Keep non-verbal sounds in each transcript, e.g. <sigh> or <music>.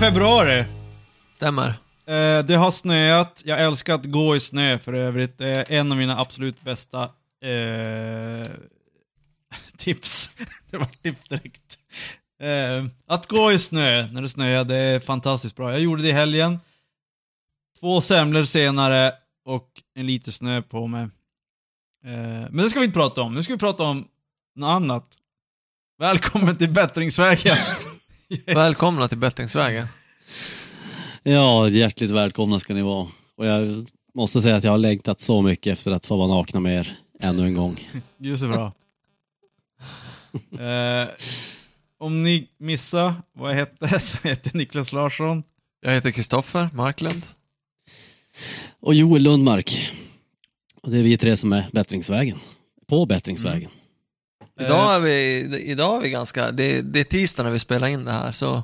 februari. Stämmer. Eh, det har snöat. Jag älskar att gå i snö för övrigt. Det är en av mina absolut bästa eh, <laughs> tips. <laughs> det var tips direkt. Eh, att gå i snö när det snöar, det är fantastiskt bra. Jag gjorde det i helgen. Två semlor senare och en liter snö på mig. Eh, men det ska vi inte prata om. Nu ska vi prata om något annat. Välkommen till bättringsvägen. <laughs> <laughs> Välkomna till Bättringsvägen. Ja, hjärtligt välkomna ska ni vara. Och jag måste säga att jag har längtat så mycket efter att få vara nakna med er ännu en gång. <laughs> Gud så bra. eh, om ni missar vad jag hette <laughs> så heter Niklas Larsson. Jag heter Kristoffer Marklund. Och Joel Lundmark. Och det är vi tre som är Bättringsvägen. På Bättringsvägen. Idag är vi, idag är vi ganska, det, det är tisdag när vi spelar in det här så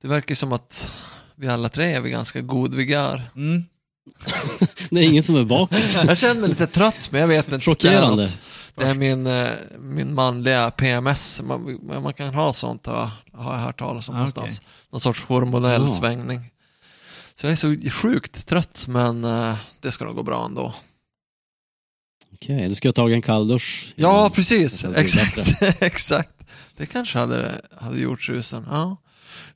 det verkar som att vi alla tre är vid ganska god vigör. Mm. <laughs> Det är ingen som är bakis. <laughs> Jag känner mig lite trött men jag vet inte. Chockerande. Det är, något- det är min, eh, min manliga PMS, man, man kan ha sånt har, jag hört talas om Ah, någonstans. Någon sorts hormonell Ja. svängning. Så jag är så sjukt trött men eh, det ska nog gå bra ändå. Okej, du ska ha tagit en kalldusch. Ja, precis. Exakt. <laughs> Exakt. Det kanske hade, hade gjort susen. Ja.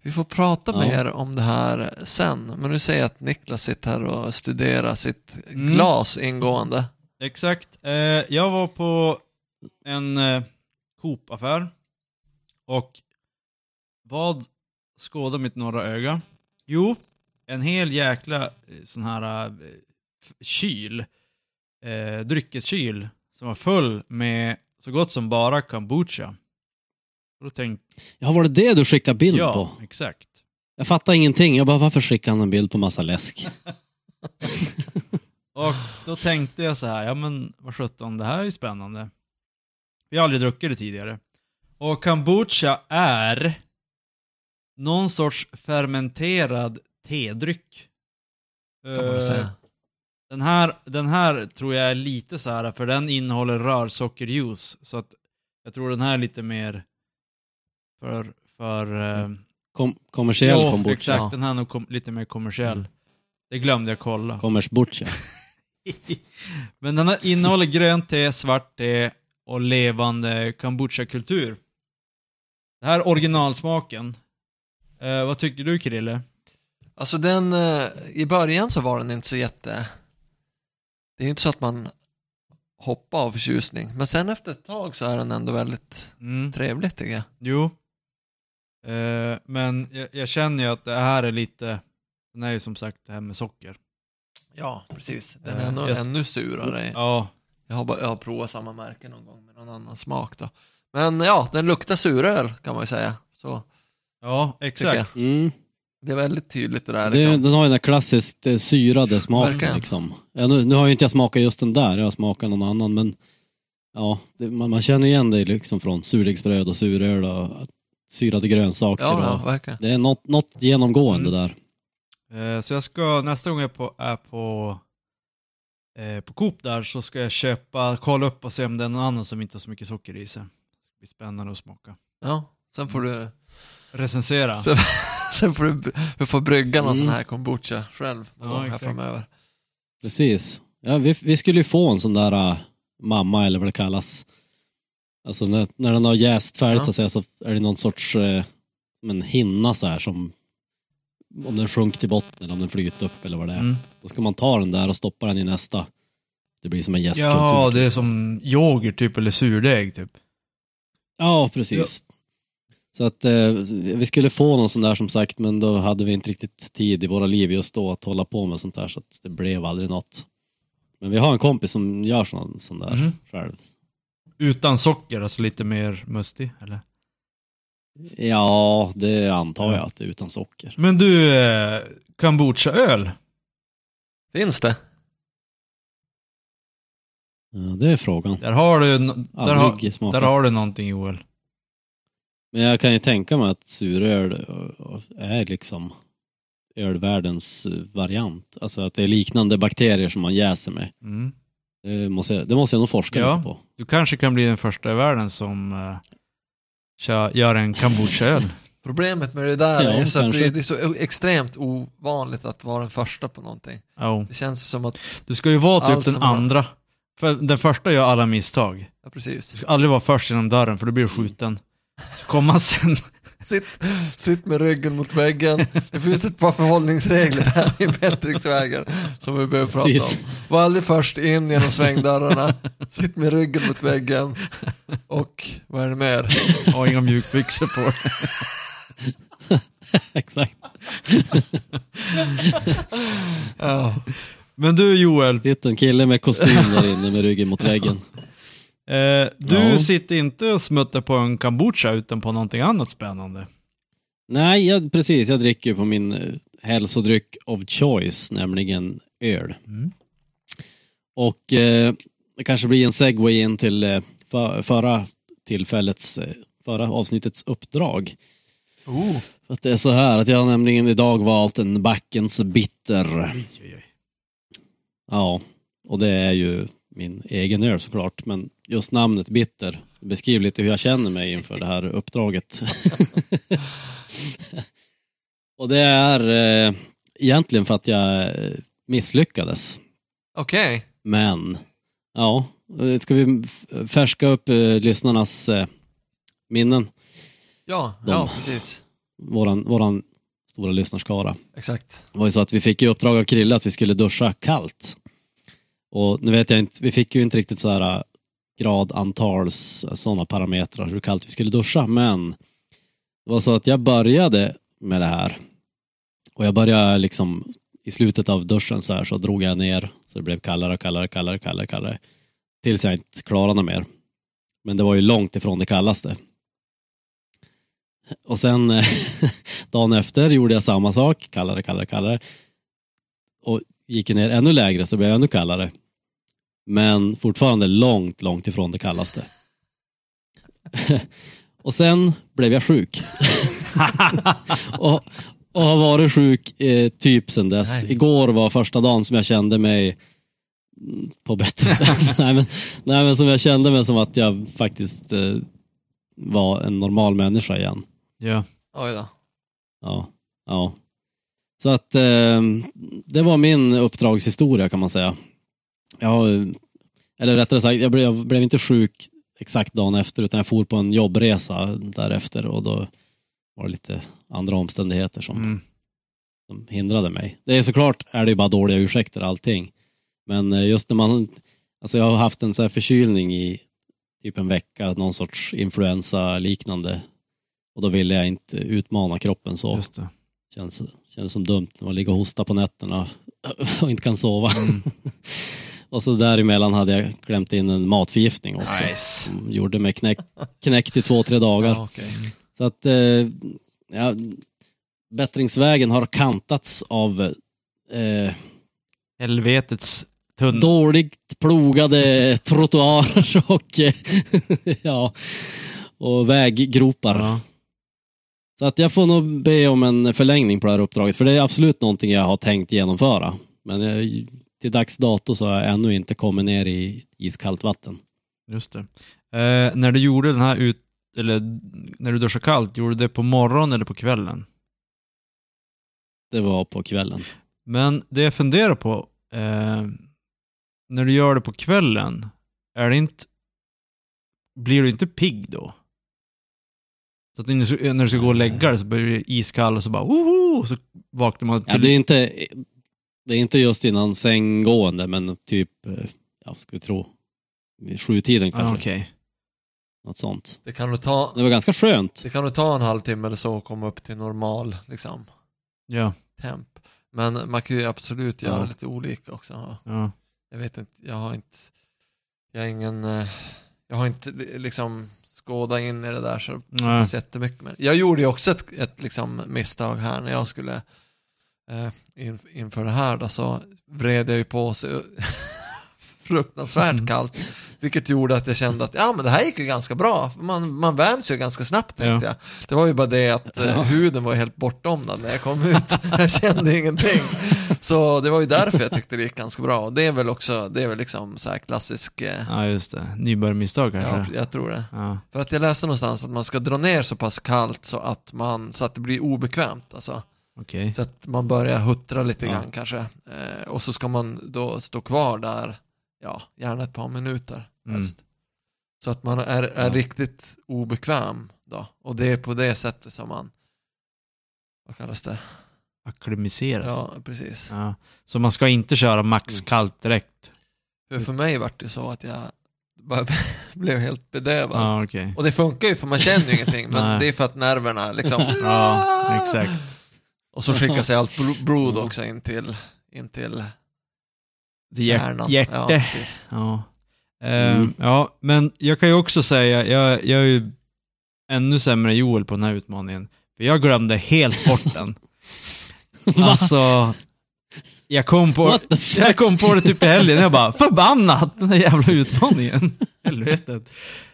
Vi får prata Ja. mer om det här sen. Men nu säger jag att Niklas sitter här och studerar sitt Mm. glas ingående. Exakt. Eh, jag var på en eh, Coop-affär. Och vad skådade mitt norra öga? Jo, en hel jäkla eh, sån här eh, kyl. Eh, dryckeskyl. Som var full med så gott som bara kombucha. Och då tänkte Ja, var det det du skickade bild ja, på? exakt. Jag fattar ingenting. Jag bara, varför skickar han en bild på massa läsk? <laughs> Och då tänkte jag så här, ja men vad sjutton, det här är ju spännande. Vi har aldrig druckit det tidigare. Och kombucha är någon sorts fermenterad tedryck. Kan man väl Eh, säga. Den här, den här tror jag är lite så här, för den innehåller rörsockerjuice. Så att jag tror den här är lite mer för, för eh, Kom, kommersiell jo, kombucha. exakt, den här är nog kom, lite mer kommersiell. Det glömde jag kolla. Kommersbucha. <laughs> Men den här innehåller grönt te, svart te och levande kombucha-kultur. Det här är originalsmaken. Eh, vad tycker du Krille? Alltså den, eh, i början så var den inte så jätte... Det är inte så att man hoppar av förtjusning. Men sen efter ett tag så är den ändå väldigt Mm. trevlig tycker jag. Jo. Eh, men jag, jag känner ju att det här är lite, den är ju som sagt det här med socker. Ja, precis. Den Eh, är ännu, jag- ännu surare. Ja, Jag har, bara, jag har provat samma märke någon gång med någon annan smak då. Men ja, den luktar suröl kan man ju säga. Så ja exakt. Mm. Det är väldigt tydligt det där. Det, Liksom. den har ju den där klassiskt eh, syrade smaken liksom. Ja, nu, nu har ju inte jag smakat just den där, jag har smakat någon annan men ja, det, man, man känner igen det liksom från surdegsbröd och suröl och syrade grönsaker. Ja, ja, och, verkligen. det är något, något genomgående Mm. där. Eh, så jag ska, nästa gång jag är på, är på, eh, på Coop där så ska jag köpa, kolla upp och se om det är någon annan som inte har så mycket socker i sig. Det blir spännande att smaka. Ja, sen får du, Recensera. sen, <laughs> sen får du, du får brygga någon Mm. sån här kombucha själv någon Ja, gång här exakt. framöver. Precis. Ja, vi, vi skulle ju få en sån där äh, mamma eller vad det kallas. Alltså när, när den har jäst färdigt Ja. så, att säga, så är det någon sorts äh, som en hinna så här som om den sjönk till botten eller om den flyter upp eller vad det är. Mm. Då ska man ta den där och stoppa den i nästa. Det blir som en jästkultur. Ja, det är som yoghurt typ, eller surdeg typ. Ja, precis. Så att eh, vi skulle få någon sån där som sagt, men då hade vi inte riktigt tid i våra liv just då att hålla på med sånt där, så att det blev aldrig något. Men vi har en kompis som gör sån, sån där Mhm. själv. Utan socker, alltså lite mer mustig, eller? Ja, det antar jag att det är utan socker. Men du, eh, kombucha-öl? Finns det? Ja, det är frågan. Där har du, där har, där har du någonting Joel. Men jag kan ju tänka mig att suröl är liksom ölvärldens variant. Alltså att det är liknande bakterier som man jäser med. Mm. Det måste jag, det måste jag nog forska Ja. lite på. Du kanske kan bli den första i världen som uh, kör, gör en kombucha-öl. <laughs> Problemet med det där Ja, är så att kanske. det, det är så extremt ovanligt att vara den första på någonting. Ja. Det känns som att, Du ska ju vara typ den andra. För den första gör alla misstag. ja precis. Du ska aldrig vara först genom dörren för då blir du skjuten. Så kommer man sen. Sitt, sitt med ryggen mot väggen. Det finns ett par förhållningsregler här i bättringsvägen som vi behöver prata Precis. om. Var aldrig först in genom svängdörrarna. Sitt med ryggen mot väggen. Och vad är det mer? Har inga mjukbyxor på. <laughs> Exakt. Ja. Men du Joel, Sitter en kille med kostym där inne med ryggen mot väggen. <laughs> eh, du Ja. sitter inte och smuttar på en kombucha utan på någonting annat spännande. Nej, jag, precis. Jag dricker på min eh, hälsodryck of choice, nämligen öl. Mm. Och eh, det kanske blir en segway in till eh, för, förra tillfällets, eh, förra avsnittets uppdrag. Oh. För att det är så här att jag har nämligen idag valt en Backens Bitter. Oj, oj, oj. Ja, och det är ju min egen öl såklart, men just namnet Bitter beskriver lite hur jag känner mig inför det här uppdraget. <laughs> och det är eh, egentligen för att jag eh, misslyckades. Okej. Men, ja, ska vi färska upp eh, lyssnarnas eh, minnen? Ja, De. ja, precis. Våran, våran stora lyssnarskara. Exakt. Det var ju så att vi fick i uppdrag av Krille att vi skulle duscha kallt. Och nu vet jag inte, vi fick ju inte riktigt så här äh, gradantals äh, sådana parametrar hur kallt vi skulle duscha, men det var så att jag började med det här. Och jag började liksom i slutet av duschen så här så drog jag ner så det blev kallare och kallare, kallare, kallare, kallare. Tills jag inte klarade något mer. Men det var ju långt ifrån det kallaste. Och sen <laughs> dagen efter gjorde jag samma sak, kallare, kallare, kallare. Och gick ju ner ännu lägre så blev jag ännu kallare. Men fortfarande långt, långt ifrån det kallaste. <laughs> och sen blev jag sjuk. <laughs> och, och har varit sjuk eh, typ sen dess. Nej. Igår var första dagen som jag kände mig på bättre sätt. <laughs> nej, men, nej men som jag kände mig som att jag faktiskt eh, var en normal människa igen. Ja. Oj då. Ja, ja. Så att eh, det var min uppdragshistoria kan man säga. Jag, eller rättare sagt, jag blev, jag blev inte sjuk exakt dagen efter utan jag for på en jobbresa därefter och då var det lite andra omständigheter som, Mm. som hindrade mig. Det är såklart är det ju bara dåliga ursäkter allting. Men eh, just när man, alltså jag har haft en så här förkylning i typ en vecka, någon sorts influensa liknande. Och då ville jag inte utmana kroppen så. Just det. Känns, känns som dumt när man ligger och hostar på nätterna <laughs> och inte kan sova. Mm. <laughs> och så däremellan hade jag klämt in en matförgiftning också. Nice. Som gjorde mig knäck, knäckt i två, tre dagar. Ja, okej. Så att eh, ja, bättringsvägen har kantats av eh, Helvetets tunn. dåligt plogade trottoarer <laughs> och, eh, ja, och väggropar. Ja. Så att jag får nog be om en förlängning på det här uppdraget, för det är absolut någonting jag har tänkt genomföra. Men jag, till dags dato så har jag ännu inte kommit ner i iskallt vatten. Just det. Eh, när du gjorde den här ut... Eller när du duschade kallt, gjorde du det på morgonen eller på kvällen? Det var på kvällen. Men det jag funderar på, eh, när du gör det på kvällen, är det inte... Blir du inte pigg då? Så att när du ska- när du ska gå och lägga dig så blir du iskall och så bara woho! Så vaknar man till... Ja, det, är inte, det är inte just innan sänggående, men typ, eh, ja, ska vi tro, vid sjutiden ah, kanske. okej. Något sånt. Det kan du ta, Det var ganska skönt. det kan du ta en halvtimme eller så och komma upp till normal liksom, Ja, temp. Men man kan ju absolut göra Ja. lite olika också. Ja. ja. Jag vet inte, jag har inte, jag har ingen, eh, jag har inte li- liksom skådat in i det där så, så pass jättemycket. Men jag gjorde ju också ett, ett liksom misstag här när jag skulle eh, in, inför det här då så vred jag ju på sig <laughs> fruktansvärt kallt Vilket gjorde att jag kände att ja men det här gick ju ganska bra. Man, man vänds ju ganska snabbt tänkte Ja. jag. Det var ju bara det att eh, huden var helt bortdomnad när jag kom ut. <laughs> jag kände ingenting. Så det var ju därför jag tyckte det gick ganska bra. Och det är väl också, det är väl liksom så här klassisk, eh, Ja, just det. Nybörjarmisstag ja kanske? jag tror det. Ja. För att jag läste någonstans att man ska dra ner så pass kallt så att, man, så att det blir obekvämt. Alltså. Okej. Så att man börjar huttra lite Ja. grann kanske. Eh, och så ska man då stå kvar där, ja, gärna ett par minuter Mm. helst. Så att man är, är Ja. riktigt obekväm då. Och det är på det sättet som man, vad kallas det? Akklimatiseras. Ja, precis. Ja. Så man ska inte köra max Mm. kallt direkt? För, för mig var det så att jag bara <laughs> blev helt bedövad. Ja, okej. Och det funkar ju för man känner ju ingenting, men det är för att nerverna liksom... <laughs> Ja, exakt. Och så skickar sig allt blo- blod också in till, in till Hjärt, kärnan. hjärte. <laughs> Ja, precis. Ja. Ehm, Mm. ja, men jag kan ju också säga, jag, jag är ju ännu sämre än Joel på den här utmaningen. För jag glömde helt bort <laughs> den. Alltså, jag kom, på, What the fuck? jag kom på det typ i helgen jag bara, förbannat den här jävla utmaningen. <laughs> Helvetet.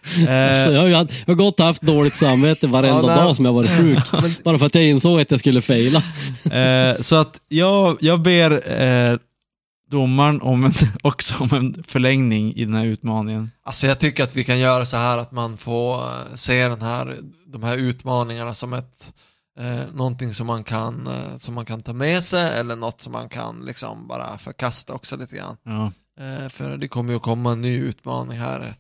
Alltså, jag, har ju haft- jag har gått och haft dåligt samvete varenda Ja, nej. dag som jag varit sjuk. Bara för att jag insåg att jag skulle faila. Eh, så att jag, jag ber eh, domaren om en, <laughs> också om en förlängning i den här utmaningen. Alltså jag tycker att vi kan göra så här att man får eh, se den här, de här utmaningarna som ett eh, någonting som man, kan, eh, som man kan ta med sig eller något som man kan liksom bara förkasta också lite grann. Ja. Eh, för det kommer ju komma en ny utmaning här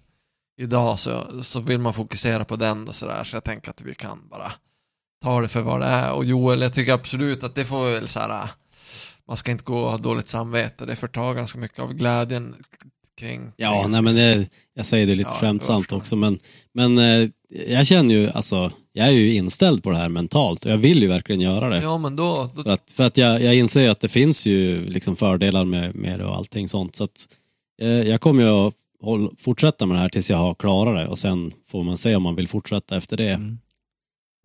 idag så, så vill man fokusera på den och sådär så jag tänker att vi kan bara ta det för vad det är och Joel jag tycker absolut att det får väl så här man ska inte gå och ha dåligt samvete det förtar ganska mycket av glädjen kring, Ja, kring nej men det, jag säger det lite Ja, skämtsamt också, men, men eh, jag känner ju, alltså, jag är ju inställd på det här mentalt och jag vill ju verkligen göra det. Ja men då, då För att, för att jag, jag inser ju att det finns ju liksom fördelar med, med det och allting sånt. Så att, eh, jag kommer ju att håll, fortsätta med det här tills jag har klarat det och sen får man se om man vill fortsätta efter det. Mm.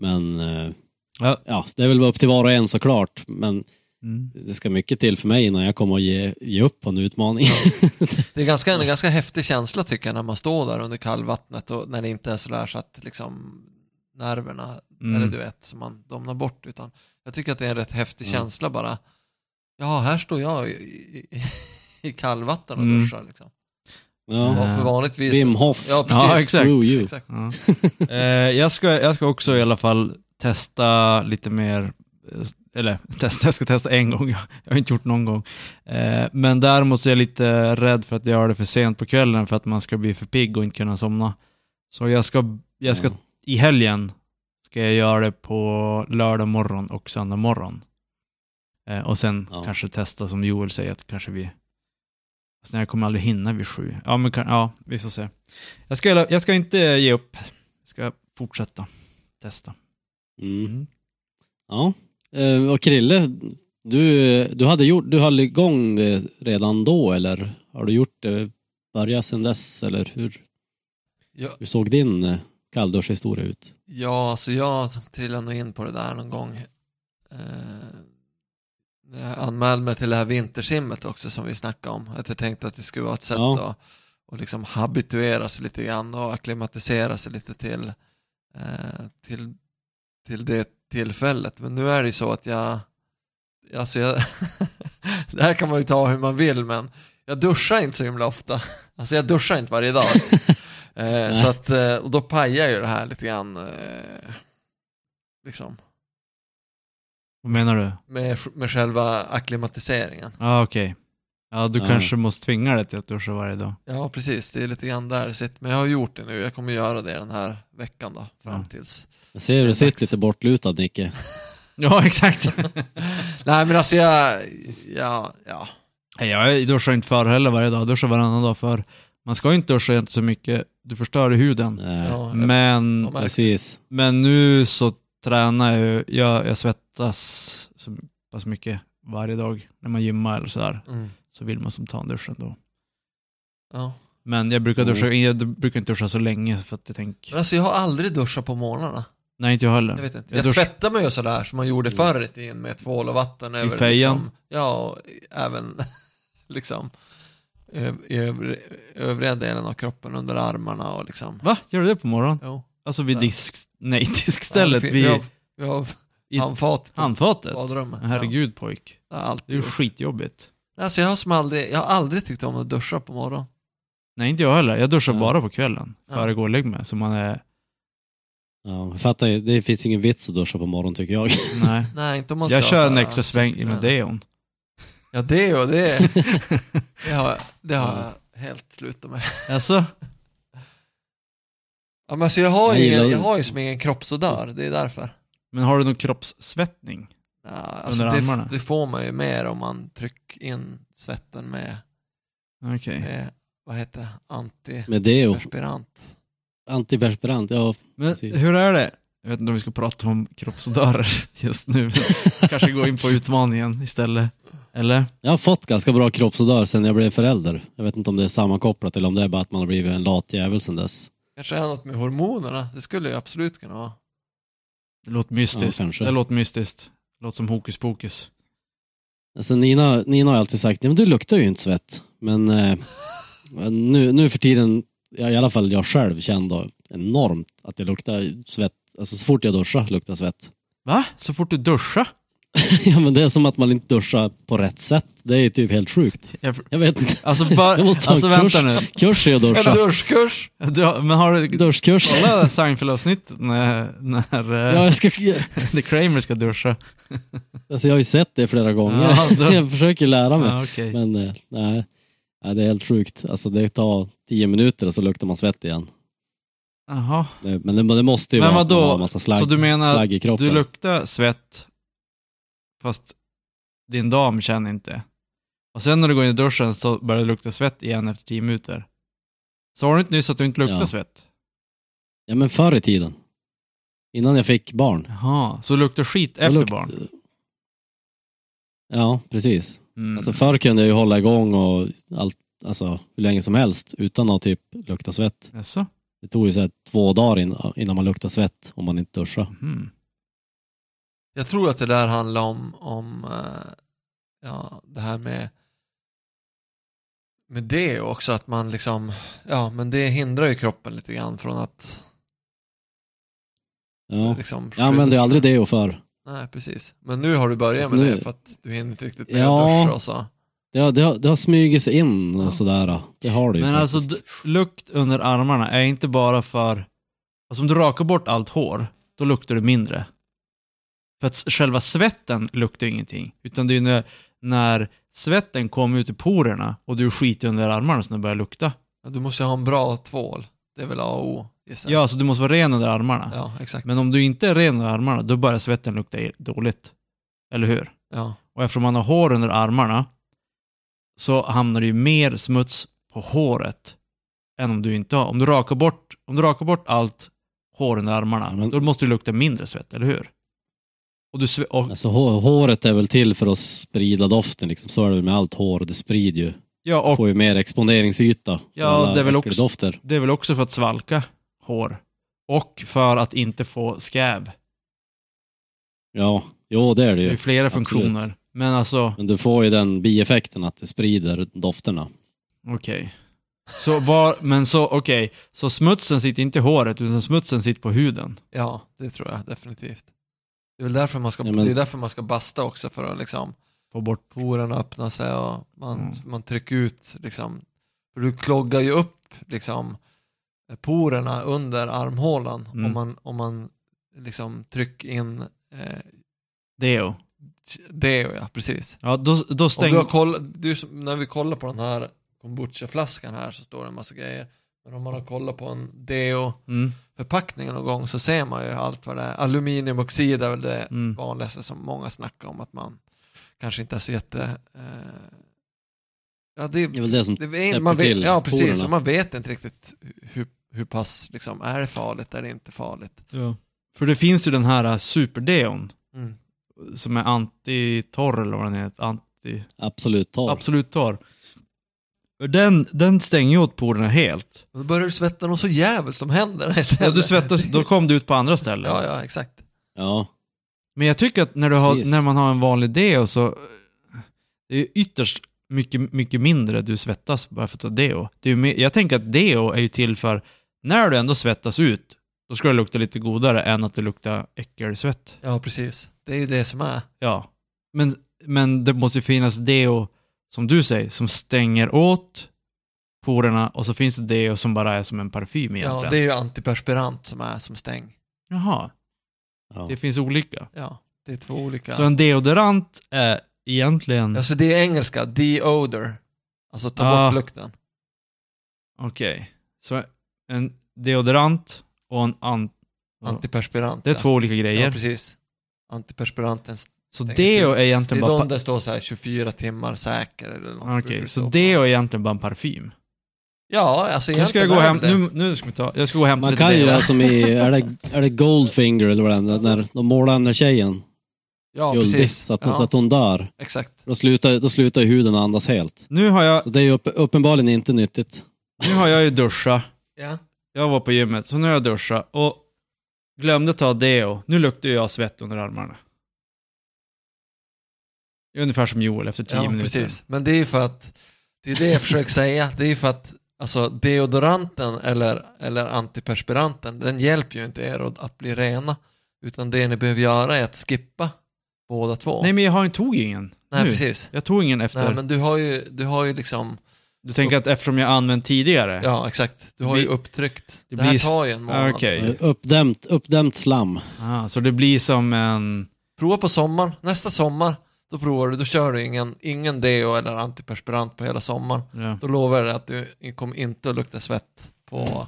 Men eh, Ja. ja, det är väl upp till var och en såklart. Men Mm. det ska mycket till för mig innan jag kommer att ge, ge upp på en utmaning. <laughs> Det är ganska, en ganska häftig känsla tycker jag när man står där under kallvattnet och när det inte är sådär så att liksom nerverna, Mm. eller du vet, som man domnar bort utan jag tycker att det är en rätt häftig Mm. känsla bara. Ja, här står jag i, i, i kallvatten och Mm. duschar liksom. ja. Och för vanligtvis... Wim Hof. Ja, precis. Ja, exakt. Exakt. Ja. Eh, jag, ska, jag ska också i alla fall testa lite mer, eh, eller <laughs> testa, jag ska testa en gång, <laughs> jag, har inte gjort någon gång. Eh, men däremot så är jag lite rädd för att göra det för sent på kvällen för att man ska bli för pigg och inte kunna somna. Så jag ska, jag ska Ja. i helgen ska jag göra det på lördag morgon och söndag morgon. Eh, och sen Ja. kanske testa som Joel säger att kanske vi Fast jag kommer aldrig hinna vid sju. Ja, men kan, ja, vi får se. Jag ska, jag ska inte ge upp. Jag ska fortsätta testa. Mm. Ja. Eh, Och Krille, du, du, hade gjort, du höll igång det redan då eller har du gjort det, börjat sedan dess eller hur, Ja, hur såg din eh, kallduschhistoria ut? ja, alltså jag trillade nog in på det där någon gång. Eh, när jag anmälde mig till det här vintersimmet också som vi snackade om. Att jag tänkte att det skulle vara ett sätt Ja. att och liksom habituera sig lite grann och acklimatisera sig lite till, eh, till, till det tillfället. Men nu är det ju så att jag, alltså jag <laughs> det här kan man ju ta hur man vill men jag duschar inte så himla ofta. <laughs> Alltså jag duschar inte varje dag. <laughs> eh, så att, eh, och då pajar ju det här lite grann eh, liksom Vad menar du? med, med själva acklimatiseringen. Ja, okej. Ja, du Ja. kanske måste tvinga dig till att duscha varje dag. Ja, precis. Det är lite grann där sitter. Men jag har gjort det nu. Jag kommer göra det den här veckan då, fram Ja. tills. Jag ser hur du sitter lite bortlutad Nicke. <laughs> Ja, exakt. <laughs> Nej, men alltså jag, ja, ja. Nej, jag duschar inte för heller varje dag. Jag duschar varannan dag för man ska ju inte duscha inte så mycket. Du förstör huden. Nej, ja Men, precis. men nu så tränar jag. Jag, jag svettas så pass mycket varje dag när man gymmar eller sådär. Mm, Så vill man som ta en dusch ändå. ja. Men jag brukar, duscha, Mm. jag brukar inte duscha så länge för att jag tänker... Men alltså jag har aldrig duschat på morgnarna. Nej, inte jag heller. Jag vet inte. Jag Jag, dusch- tvättar mig ju sådär som man gjorde förr i tiden med tvål och vatten över fejan? Liksom, ja, även <laughs> liksom i, i övre, övriga delen av kroppen under armarna och liksom. Va? Gör du det på morgonen? Jo. Alltså vid disk... Nej, diskstället. <laughs> Ja, det vi har, vi har i handfat på handfatet. badrummet. Herregud pojk. Ja, det alltid Det är ju gjort. skitjobbigt. Alltså jag har, som aldrig, jag har aldrig tyckt om att duscha på morgonen. Nej, inte jag heller. Jag duschar bara på kvällen. Före går och lägger mig. Så man är... Ja, jag fattar ju. Det finns ingen vits att duscha på morgonen tycker jag. Nej. <laughs> Nej, inte om man ska Jag kör en extra sväng ansikte- med deon. Ja, det och det, <laughs> det har, det har jag helt slutat med. Alltså? <laughs> Ja, men alltså jag har Jag ju, jag har ju som ingen kroppsodör, det är därför. Men har du någon kroppssvettning? Ja, alltså Under det, armarna? det får man ju mer om man trycker in svetten med, Okej. med vad heter det, Med det och antiperspirant. antiperspirant, ja. Men precis. hur är det? Jag vet inte om vi ska prata om kroppsodörer <laughs> just nu. Kanske gå in på utmaningen istället. Eller? Jag har fått ganska bra kroppsodör sen jag blev förälder. Jag vet inte om det är sammankopplat eller om det är bara att man har blivit en lat jävel sen dess. Kanske är något med hormonerna, det skulle ju absolut kunna vara. Det låter mystiskt. Ja, det låter mystiskt. Låter som hokus pokus. Alltså Nina, Nina har alltid sagt, ja, men du luktar ju inte svett. Men eh, nu, nu för tiden, ja, i alla fall jag själv kände enormt att jag luktar svett. Alltså så fort jag duschar luktar svett. Va? Så fort du duschar? <laughs> ja men det är som att man inte duschar på rätt sätt. Det är typ helt sjukt. Jag, Jag vet inte. alltså bara, Jag måste ta alltså en kurs. nu. Kurs i att En duscha. duschkurs! Du, har- men har du Duschkurs. kollat Seinfeld-avsnittet när, när Ja, eh, jag, ska, <laughs> The Kramer ska duscha? alltså jag har ju sett det flera gånger. Ja, då- <laughs> jag försöker lära mig. Ja, okej. Men eh, nej, nej, det är helt sjukt. Alltså det tar tio minuter och så luktar man svett igen. Jaha. Men det, det måste ju Men vara att man vadå? har massa slagg, Så du menar slagg i kroppen. Du luktar svett, fast din dam känner inte. Och sen när du går in i duschen så börjar det lukta svett igen efter 10 minuter. Sa du inte nyss att du inte luktar Ja. svett? Ja men förr i tiden. Innan jag fick barn. Jaha, så du luktar skit efter lukt- barn? Ja, precis. Mm. Alltså förr kunde jag ju hålla igång och allt, alltså hur länge som helst utan att typ lukta svett. Jaså? Det tog ju så här två dagar in- innan man luktade svett om man inte duschade. Mhm. Jag tror att det där handlar om, om eh, ja, det här med med det också, att man liksom, ja men det hindrar ju kroppen lite grann från att Ja, liksom jag använde ju aldrig det och förr. Nej, precis. Men nu har du börjat Alltså med nu- det för att du hinner inte riktigt med Ja. att duscha och så. Det har, det har, det har smugit sig in och sådär. Det har det ju Men alltså faktiskt. d- lukt under armarna är inte bara för... Alltså om du rakar bort allt hår, då luktar det mindre. För att själva svetten luktar ju ingenting. Utan det är ju när, när svetten kommer ut i porerna och du skiter under armarna som det börjar lukta. Du måste ha en bra tvål. Det är väl A och O, gissar Ja, alltså du måste vara ren under armarna. Ja, exakt. Men om du inte är ren under armarna, då börjar svetten lukta dåligt. Eller hur? Ja. Och eftersom man har hår under armarna så hamnar det ju mer smuts på håret än om du inte har. Om du rakar bort, om du rakar bort allt hår under armarna, Ja, men- då måste det lukta mindre svett, eller hur? Och du sve- och, Alltså, hå- håret är väl till för att sprida doften liksom. Så är det väl med allt hår. Det sprider ju. ja, och Får ju mer exponeringsyta. Ja, det är väl också- Dofter. det är väl också för att svalka hår. Och för att inte få skäv. Ja, jo det är det Det är ju. ju flera absolut. funktioner. Men alltså, Men du får ju den bieffekten att det sprider dofterna. okej. Så var, men så, okej. Så smutsen sitter inte i håret, utan smutsen sitter på huden. ja, det tror jag definitivt. Det är väl därför man ska, Ja, men- det är därför man ska basta också, för att liksom Få bort porerna öppnar sig och man, Mm. man trycker ut liksom, för du kloggar ju upp liksom porerna under armhålan Mm. om man, om man liksom trycker in eh, deo. det, ja precis. Ja, då, då stäng... du koll, du, när vi kollar på den här kombucha-flaskan här så står det en massa grejer. Men om man har kollat på en deo-förpackning Mm, någon gång så ser man ju allt vad det är. Aluminiumoxid är väl det mm. vanligaste som många snackar om att man kanske inte är så jätte... Eh, ja, det, Det är väl det som det, man vet, till ja, precis. porerna. Och man vet inte riktigt hur, hur pass, liksom, är det farligt, är det inte farligt? Ja. För det finns ju den här äh, superdeon Mm. som är anti-torr eller vad den heter. Anti... absolut tar. Absolut torr. Den, den stänger ju åt porerna helt. Och då börjar du svetta något så jävligt som händer istället. Ja, du svettas, då kom du ut på andra ställen. Ja, ja, exakt. Ja, Men jag tycker att när, du har, Precis. när man har en vanlig deo så det är ju ytterst mycket, mycket mindre du svettas bara för att ta deo. Det är ju mer, jag tänker att deo är ju till för, när du ändå svettas ut, då ska det lukta lite godare än att det luktar äckelsvett. Ja, precis. Det är ju det som är. Ja. Men, men det måste ju finnas deo, som du säger, som stänger åt porerna och så finns det deo som bara är som en parfym egentligen. Ja, det är ju antiperspirant som är som stäng. Jaha, Ja. det finns olika. Ja, det är två olika. Så en deodorant är egentligen... Alltså det är engelska, deodor. Alltså ta Ah. bort lukten. Okej. Så en deodorant och en an... Antiperspirant. Det är ja. två olika grejer. Ja, precis. Antiperspiranten. Så deo är egentligen Det är bara... de där står så här 24 timmar säker eller något. Okej, så deo är egentligen bara en parfym. Ja, alltså Nu ska jag egentligen gå är hem, nu, nu ska vi ta, jag ska gå hem Man kan ju vara som i, är det, är det Goldfinger eller vad det är, när de målar den där tjejen Ja, guldig precis. så att, ja, så att hon dör. Exakt. Då slutar, då slutar ju huden andas helt. Nu har jag, Så det är ju upp, uppenbarligen inte nyttigt. nu har jag ju duschat. Ja. Jag var på gymmet, så nu har jag duschat och glömde ta deo. Nu luktar jag svett under armarna. Ungefär som Joel efter 10 Ja, minuter. precis. Men det är ju för att, det är det jag försöker säga, det är ju för att alltså deodoranten eller, eller antiperspiranten, den hjälper ju inte er att, bli rena. Utan det ni behöver göra är att skippa båda två. Nej men jag har inte tog ingen. Nej, nu. precis. Jag tog ingen efter. Nej, men du har ju, du har ju liksom, Du tänker att eftersom jag använt tidigare? ja exakt, du har ju upptryckt. det Det, här blir- tar ju en månad. Okej. Uppdämt, uppdämt slam. Ah, så det blir som en... Prova på sommaren, nästa sommar, då provar du, då kör du ingen, ingen deo eller antiperspirant på hela sommaren. Ja. Då lovar jag dig att du kommer inte att lukta svett på,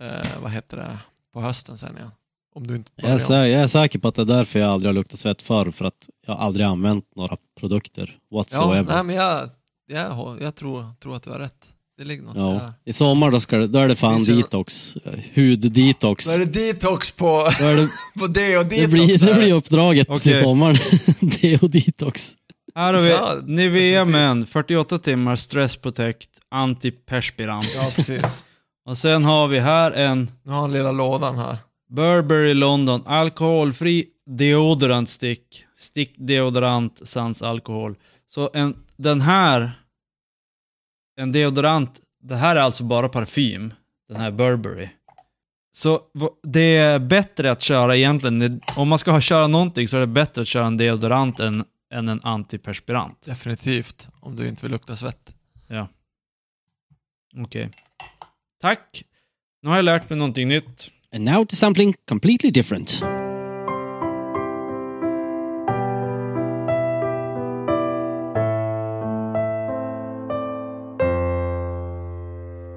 eh, vad heter det, på hösten sen igen. Om du inte Jag är, börjar. sä, jag är säker på att det är därför jag aldrig har luktat svett förr, för att jag aldrig använt några produkter Ja, whatsoever. nej men jag, jag, jag tror, tror att du har rätt. Det ligger något i det Ja. här. I sommar då, ska det, då är det fan Finns det- detox. Huddetox. Då är det detox på, Då är det, <laughs> på deo detox. det, blir, det här. blir uppdraget Okej. till sommaren. <laughs> Deo-detox. Här har vi Ja, Nivea Men, 48 timmar Stress Protect, antiperspirant. Ja, precis. <laughs> Och sen har vi här en Nu har han lilla lådan här. Burberry London, alkoholfri deodorant stick. Stick deodorant sans alkohol. Så en, den här, en deodorant, det här är alltså bara parfym. Den här Burberry. Så det är bättre att köra egentligen, om man ska ha köra någonting så är det bättre att köra en deodorant än, än en antiperspirant. Definitivt, om du inte vill lukta svett. Okej. Tack. Nu har jag lärt mig någonting nytt. And now to something completely different.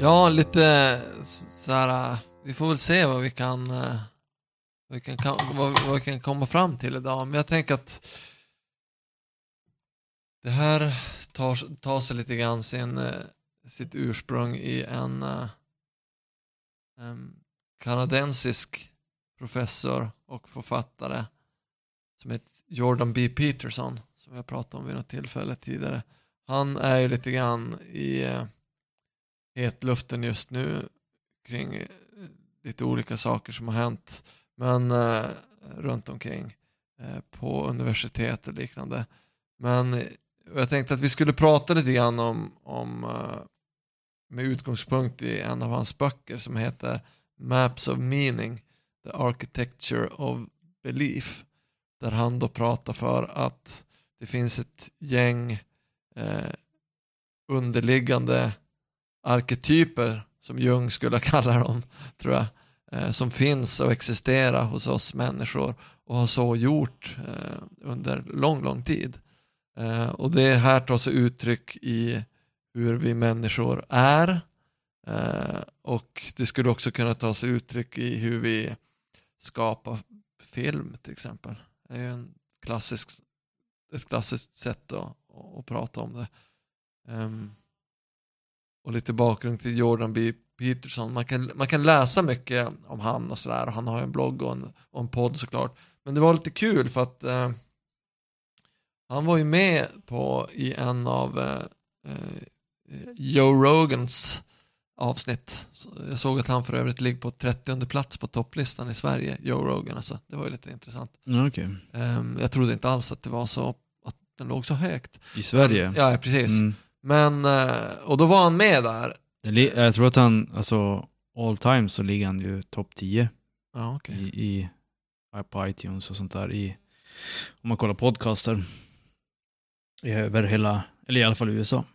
Ja, lite såhär, så här. Äh, vi får väl se vad vi kan, äh, vad vi kan, vad, vad vi kan komma fram till idag. Men jag tänker att det här tar, tar sig lite grann sin, äh, sitt ursprung i en en kanadensisk professor och författare som heter Jordan B. Peterson som jag pratade om vid något tillfälle tidigare. Han är ju lite grann i eh, hetluften just nu kring eh, lite olika saker som har hänt men eh, runt omkring eh, på universitet och liknande. Men eh, jag tänkte att vi skulle prata lite grann om, om eh, med utgångspunkt i en av hans böcker som heter Maps of Meaning The Architecture of Belief där han då pratar för att det finns ett gäng eh, underliggande arketyper som Jung skulle <laughs> kalla dem, tror jag, eh, som finns och existerar hos oss människor och har så gjort eh, under lång, lång tid. Eh, och det här tar sig uttryck i hur vi människor är eh, och det skulle också kunna ta sig uttryck i hur vi skapar film till exempel. Det är ju en klassisk, ett klassiskt sätt att, att prata om det. Ehm, och lite bakgrund till Jordan B. Peterson. Man kan, man kan läsa mycket om han och sådär och han har ju en blogg och en, och en podd såklart. Men det var lite kul för att eh, han var ju med på i en av eh, eh, Joe Rogans avsnitt. Så jag såg att han för övrigt ligger på 30 plats på topplistan i Sverige, Joe Rogan alltså. Det var ju lite intressant. Okej. Ehm, jag trodde inte alls att det var så, att den låg så högt. I Sverige? Ja, precis. Mm. Men, eh, och då var han med där. Jag tror att han, alltså all time så ligger han ju topp 10 Ja, okej. i, i, på iTunes och sånt där. I, om man kollar podcaster. I över hela, eller i alla fall USA.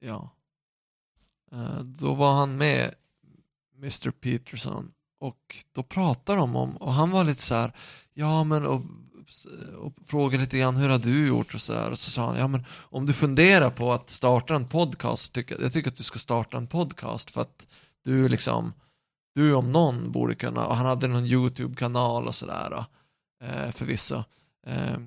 Ja. Eh, Då var han med Mr Peterson och då pratade de om, och han var lite så här, ja men och, och frågade lite grann hur har du gjort och så här. och så sa han, ja men om du funderar på att starta en podcast, tycker, jag tycker att du ska starta en podcast för att du liksom, du om någon borde kunna, och han hade någon YouTube-kanal och sådär eh, förvisso. Eh,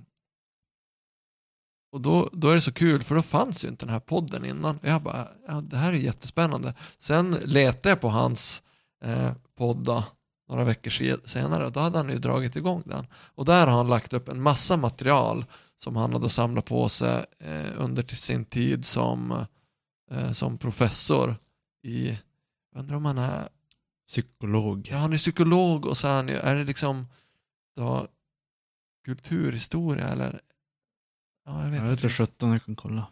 och då, då är det så kul för då fanns ju inte den här podden innan. Och jag bara, ja, det här är jättespännande. Sen letade jag på hans eh, podd då, några veckor se- senare då hade han ju dragit igång den. Och där har han lagt upp en massa material som han hade samlat på sig eh, under sin tid som, eh, som professor i, jag undrar om han är, Psykolog. ja han är psykolog och så är han ju, är det liksom då, kulturhistoria eller? Ja, jag vet Jag vet inte. 17 jag kan kolla.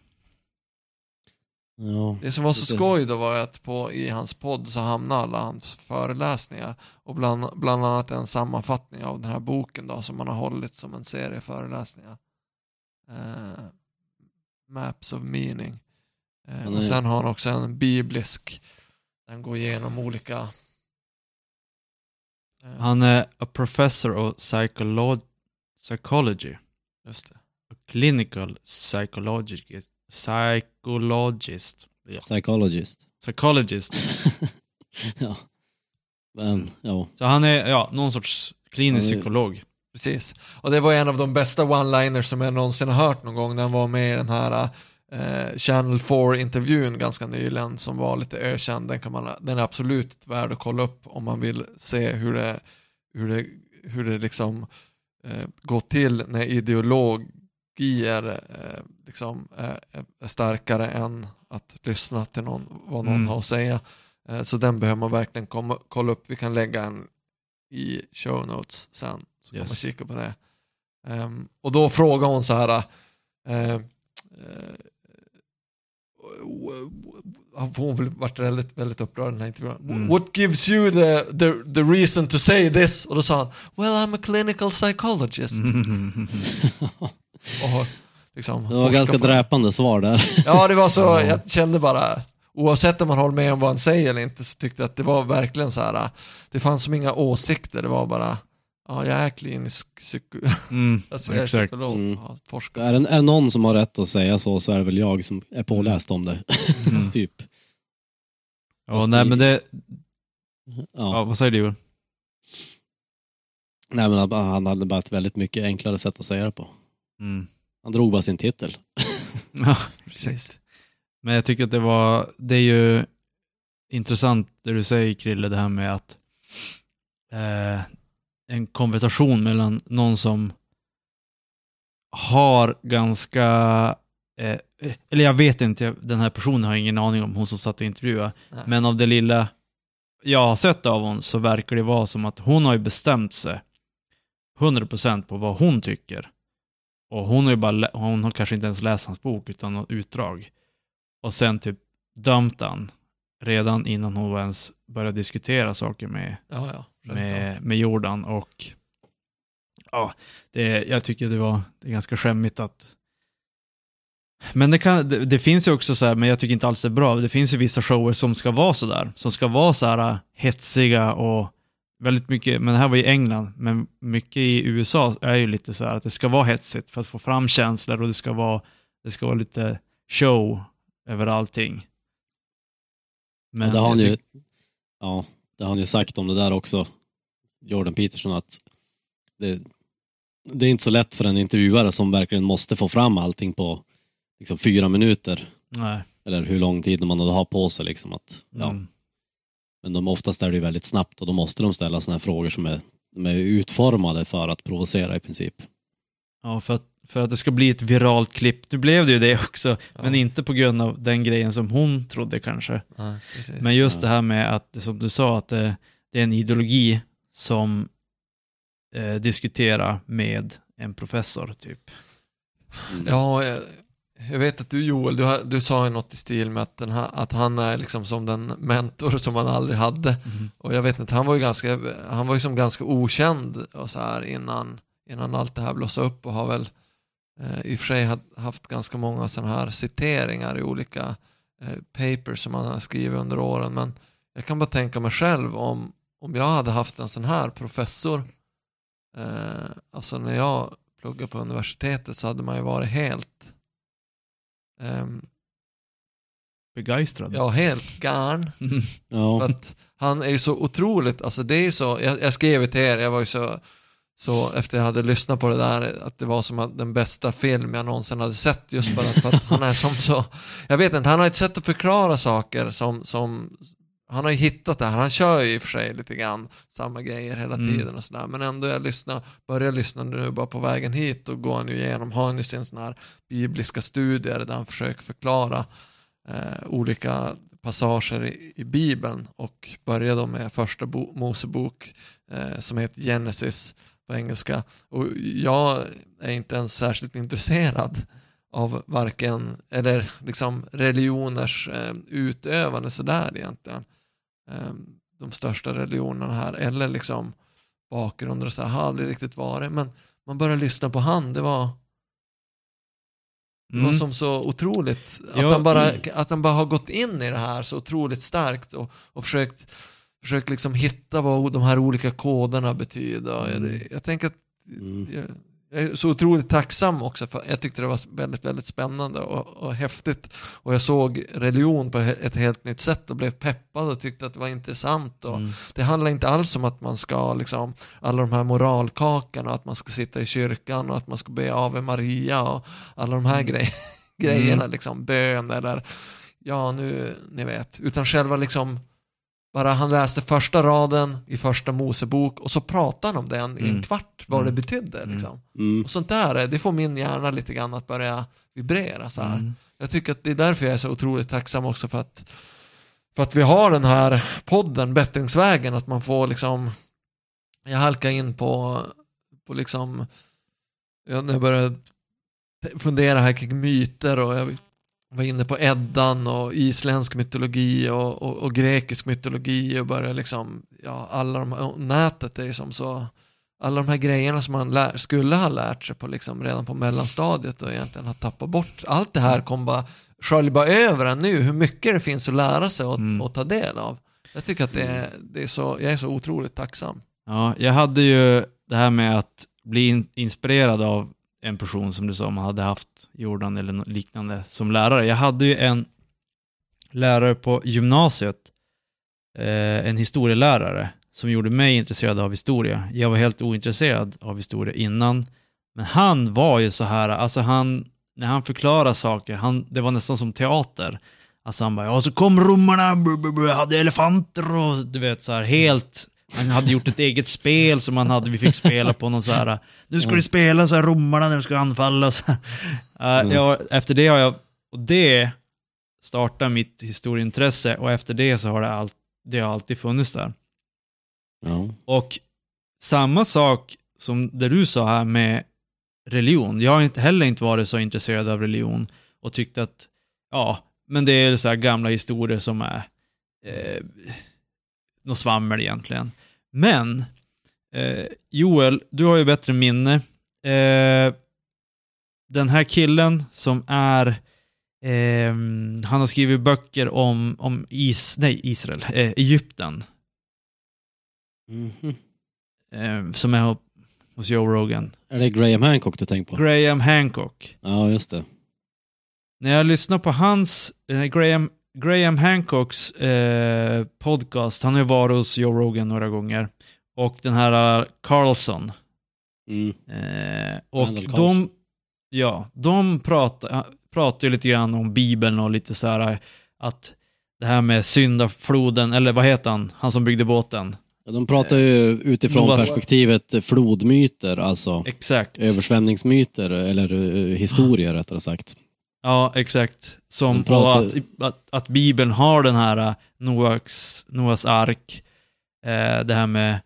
Ja. Det som var så skoj då var att på, i hans podd så hamnade alla hans föreläsningar och bland, bland annat en sammanfattning av den här boken då som han har hållit som en serie föreläsningar. Eh, Maps of meaning. Eh, och sen har han också en biblisk, den går igenom olika eh, Han är a professor of psycholo- psychology. just det. A clinical psychologist. Psychologist. Ja. Psychologist. Psychologist. <laughs> ja. Men, ja. Så han är, ja, någon sorts klinisk Han är- psykolog. Precis. Och det var en av de bästa one-liners som jag någonsin har hört någon gång när han var med i den här eh, Channel 4-intervjun ganska nyligen som var lite ökänd. Den, kan man, den är absolut värd att kolla upp om man vill se hur det, hur det, hur det liksom eh, går till när ideologier eh, liksom, eh, är starkare än att lyssna till någon, vad någon Mm. har att säga. Eh, så den behöver man verkligen komma, kolla upp. Vi kan lägga en i show notes sen. Så kan Yes. man kika på det. Ehm, och då frågar hon så här. eh, eh, hon varit väldigt, väldigt upprörd den här intervjun. Mm. What gives you the, the, the reason to say this? Och då sa han, well I'm a clinical psychologist. <laughs> <laughs> Och liksom, Det var ganska på dräpande svar där. Ja, det var så, jag kände bara, oavsett om man håller med om vad han säger eller inte, så tyckte jag att det var verkligen så här, det fanns som inga åsikter, det var bara, ja, jag är klinisk psyko, Mm, <laughs> alltså, jag är psykolog, Mm. ja, forskar. Är det, är det någon som har rätt att säga så, så är det väl jag som är påläst om det. Mm. <laughs> typ. Ja, Fast nej det- men det, Ja. ja, vad säger du Joel? Nej men han- han hade bara ett väldigt mycket enklare sätt att säga det på. Mm. Han drog bara sin titel. <laughs> Ja, Precis. Men jag tycker att det var, det är ju intressant det du säger Krille, det här med att eh, en konversation mellan någon som har ganska, eh, eller jag vet inte, den här personen har ingen aning om, hon som satt och intervjuade, Nej. men av det lilla jag har sett av hon så verkar det vara som att hon har ju bestämt sig 100% på vad hon tycker. Och hon har ju bara, hon har kanske inte ens läst hans bok utan något utdrag. Och sen typ dömt han redan innan hon ens började diskutera saker med, Ja, ja. med, med Jordan och ja, det, jag tycker det var det är ganska skämmigt att men det, kan, det, det finns ju också så här, men jag tycker inte alls det är bra, det finns ju vissa shower som ska vara så där, som ska vara så här hetsiga och väldigt mycket, men det här var i England, men mycket i USA är ju lite så här att det ska vara hetsigt för att få fram känslor och det ska vara, det ska vara lite show över allting. Men det har han ju, ja, det har han ju sagt om det där också, Jordan Peterson, att det, det är inte så lätt för en intervjuare som verkligen måste få fram allting på liksom, fyra minuter, Nej. eller hur lång tid man har på sig. Liksom, att, ja. Mm. Men de, oftast är det ju väldigt snabbt och då måste de ställa sådana här frågor som är, de är utformade för att provocera i princip. Ja, för att, för att det ska bli ett viralt klipp. Nu blev det ju det också, Ja. men inte på grund av den grejen som hon trodde kanske. Precis. Men just Ja. det här med att, som du sa, att det, det är en ideologi som eh, diskuterar med en professor, typ. Ja, jag, vet att du Joel, du, du sa ju något i stil med att, här, att han är liksom som den mentor som han aldrig hade. Mhm. Och jag vet inte, han var ju ganska, han var ju som ganska okänd och så här innan, innan allt det här blossade upp och har väl eh, i och för sig haft ganska många sådana här citeringar i olika eh, papers som han har skrivit under åren. Men jag kan bara tänka mig själv om, om jag hade haft en sån här professor, eh, alltså när jag pluggade på universitetet så hade man ju varit helt ehm, Begeistrad. ja, helt garn. <laughs> Mhm. För Ja. att han är ju så otroligt, alltså det är ju så, jag, jag skrev till er, jag var ju så, så efter jag hade lyssnat på det där, att det var som att den bästa film jag någonsin hade sett just bara för att han är som så, jag vet inte, han har ett sätt att förklara saker som, som han har ju hittat det här, han kör ju i och för sig lite grann samma grejer hela Mm. tiden och sådär, men ändå jag lyssnar, börjar lyssna nu bara på vägen hit och går han ju igenom, har han ju sin sån här bibliska studier där han försöker förklara eh, olika passager i, i Bibeln och börjar då med första bo, Mosebok eh, som heter Genesis på engelska. Och jag är inte ens särskilt intresserad av varken, eller liksom religioners eh, utövande sådär egentligen. Eh, de största religionerna här, eller liksom bakgrunder och så här, har aldrig riktigt varit. Men man börjar lyssna på han, det var det var Mm. som så otroligt, att, Ja, han bara, mm. att han bara har gått in i det här så otroligt starkt och, och försökt, försökt liksom hitta vad de här olika koderna betyder. Och Mm. Jag, jag tänker att Mm. jag, jag är så otroligt tacksam också för jag tyckte det var väldigt, väldigt spännande och, och häftigt. Och jag såg religion på ett helt nytt sätt och blev peppad och tyckte att det var intressant. Och Mm. Det handlar inte alls om att man ska, liksom, alla de här moralkakorna, att man ska sitta i kyrkan och att man ska be Ave Maria och alla de här Mm. grej, <laughs> grejerna, liksom, bön eller, ja nu, ni vet, utan själva liksom, bara han läste första raden i första Mosebok och så pratade han om den i en Mm. kvart, vad Mm. det betydde. Mm. Liksom. Mm. Och sånt där, det får min hjärna lite grann att börja vibrera så här. Mm. Jag tycker att det är därför jag är så otroligt tacksam också för att, för att vi har den här podden, Bättringsvägen, att man får liksom, jag halkar in på, på liksom, ja, när jag började fundera här kring myter och jag var inne på Eddan och isländsk mytologi och, och, och grekisk mytologi och började liksom, ja, alla de här, nätet är ju som så, alla de här grejerna som man lär, skulle ha lärt sig på liksom redan på mellanstadiet och egentligen har tappat bort. Allt det här kom bara, skölj bara över en nu, hur mycket det finns att lära sig och, Mm. och ta del av. Jag tycker att det är, det är så, jag är så otroligt tacksam. Ja, jag hade ju det här med att bli in, inspirerad av en person som du sa, man hade haft Jordan eller något liknande som lärare. Jag hade ju en lärare på gymnasiet, eh, en historielärare, som gjorde mig intresserad av historia. Jag var helt ointresserad av historia innan, men han var ju så här, alltså han, när han förklarade saker, han, det var nästan som teater. Alltså han bara, ja så kom romarna, hade elefanter och du vet så här helt han hade gjort ett eget spel som han hade, vi fick spela på någon så här. Nu ska du spela så här romarna när du ska anfalla och så. Uh, jag, Efter det har jag, och det startade mitt historieintresse och efter det så har det, all, det har alltid funnits där. Ja. Och samma sak som det du sa här med religion. Jag har inte, heller inte varit så intresserad av religion och tyckt att, ja, men det är så här gamla historier som är eh, något svammel egentligen. Men, eh, Joel, du har ju bättre minne. Eh, den här killen som är eh, han har skrivit böcker om, om Is, nej, Israel, eh, Egypten. Mhm. Eh, som är hos Joe Rogan. Är det Graham Hancock du tänker på? Graham Hancock. Ja, just det. När jag lyssnar på hans, eh, Graham, Graham Hancocks eh, podcast, han har ju varit hos Joe Rogan några gånger. Och den här eh, Carlson. Mm. Eh, och Randall de, ja, de pratar, pratar ju lite grann om Bibeln och lite så här att det här med syndafloden, eller vad heter han, han som byggde båten? Ja, De pratar ju utifrån Noahs- perspektivet eh, flodmyter, alltså Exakt. översvämningsmyter, eller eh, historier rättare sagt. Ja, exakt. Som, pratar- och att, att, att Bibeln har den här äh, Noaks, Noaks ark, eh, det här med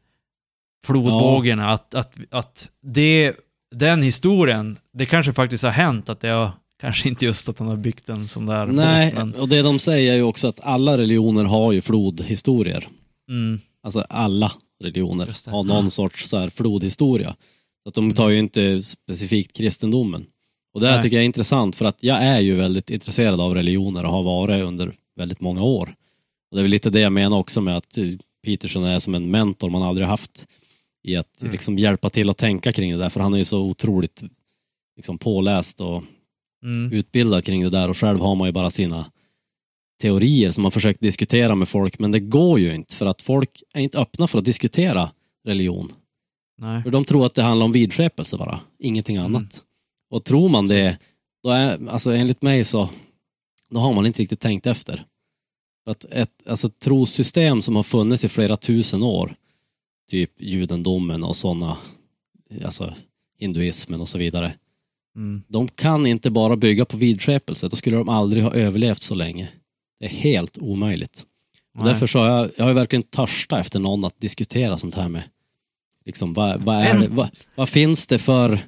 flodvågorna, att, att, att det, den historien, det kanske faktiskt har hänt att det har Kanske inte just att han har byggt en sån där Nej, båt, men... och det de säger är ju också att alla religioner har ju flodhistorier. Mm. Alltså alla religioner har någon sorts så här flodhistoria. Så att de tar ju inte specifikt kristendomen. Och det här Nej. tycker jag är intressant för att jag är ju väldigt intresserad av religioner och har varit under väldigt många år. Och det är väl lite det jag menar också med att Peterson är som en mentor man aldrig haft i att Mm. liksom hjälpa till att tänka kring det där för han är ju så otroligt liksom påläst och Mm. utbildad kring det där och själv har man ju bara sina teorier som man försökt diskutera med folk men det går ju inte för att folk är inte öppna för att diskutera religion. Nej. För de tror att det handlar om vidskepelse bara, ingenting annat. Och tror man det, då är, alltså enligt mig så, då har man inte riktigt tänkt efter. Att ett alltså, trossystem som har funnits i flera tusen år, typ judendomen och sådana, alltså hinduismen och så vidare, Mm. de kan inte bara bygga på vidskepelse, då skulle de aldrig ha överlevt så länge. Det är helt omöjligt. Och Nej. därför så har jag, jag har verkligen törsta efter någon att diskutera sånt här med. Liksom, vad, vad, är vad, vad finns det för,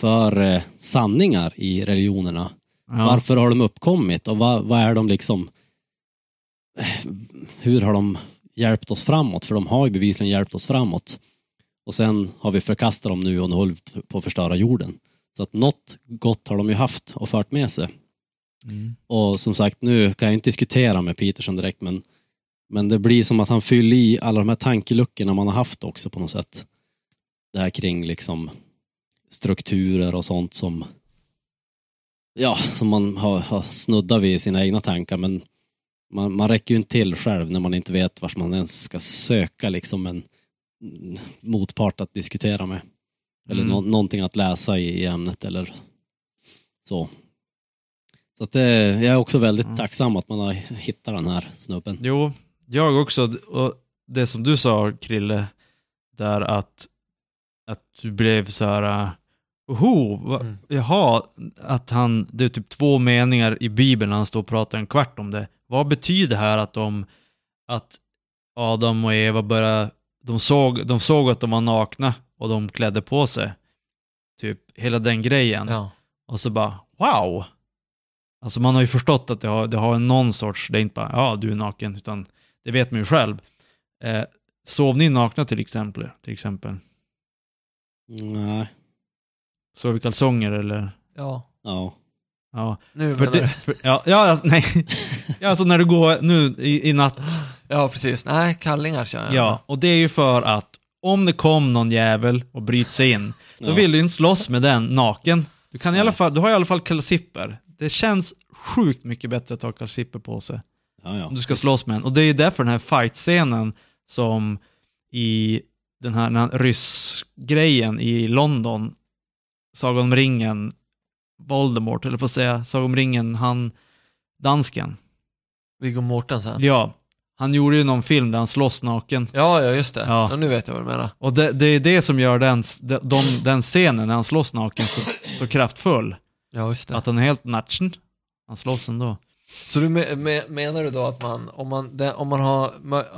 för eh, sanningar i religionerna? Ja. Varför har de uppkommit och vad, vad är de liksom eh, hur har de hjälpt oss framåt? För de har ju bevisligen hjälpt oss framåt. Och sen har vi förkastat dem nu och nu håller vi på att förstöra jorden. Så att något gott har de ju haft och fört med sig. Mm. Och som sagt, nu kan jag inte diskutera med Peterson direkt, men, men det blir som att han fyller i alla de här tankeluckorna man har haft också på något sätt. Det här kring liksom strukturer och sånt som ja, som man har, har snuddat vid i sina egna tankar, men man, man räcker ju inte till själv när man inte vet vart man ens ska söka liksom en motpart att diskutera med. Eller Mm. nå, någonting att läsa i, i ämnet eller så. Så att det, jag är också väldigt Mm. tacksam att man har hittat den här snubben. Jo, jag också. Och det som du sa, Krille, där att, att du blev så här... Uh, oho, va, Mm. jaha, att han, det är typ två meningar i Bibeln när han står och pratar en kvart om det. Vad betyder det här att de, att Adam och Eva började, de såg, de såg att de var nakna och de klädde på sig. Typ hela den grejen. Ja. Och så bara, wow! Alltså man har ju förstått att det har, det har någon sorts, det är inte bara, ja du är naken, utan det vet man ju själv. Eh, sov ni nakna till exempel? Till exempel? Nej, Sov i kalsonger eller? ja. ja. Ja, Nu för menar du? för, ja, ja, alltså, nej. ja, alltså när du går nu i, i natt, Ja, precis. Nej, kallingar kör jag. ja, och det är ju för att om det kom någon jävel och bryter sig in, då Ja. vill du inte slåss med den naken. Du kan i alla fall, du har i alla fall kalsipper. Det känns sjukt mycket bättre att ha kalsipper på sig. Ja, ja. Om du ska slåss med en. Och det är därför den här fight-scenen som i den här, här ryss-grejen i London, Sagan om ringen, Voldemort, eller på att säga, Sagan om ringen, han, dansken. Viggo Mortensen. Ja, han gjorde ju någon film där han slåss naken. Ja, ja, just det. Ja. Ja. nu vet jag vad du menar. Och det, det är det som gör den, de, de, den scenen när han slåss naken så, så kraftfull. Ja, just det. Att han är helt natchen. Han slåss ändå. Så du me me menar du då att man, om man, det, om man har,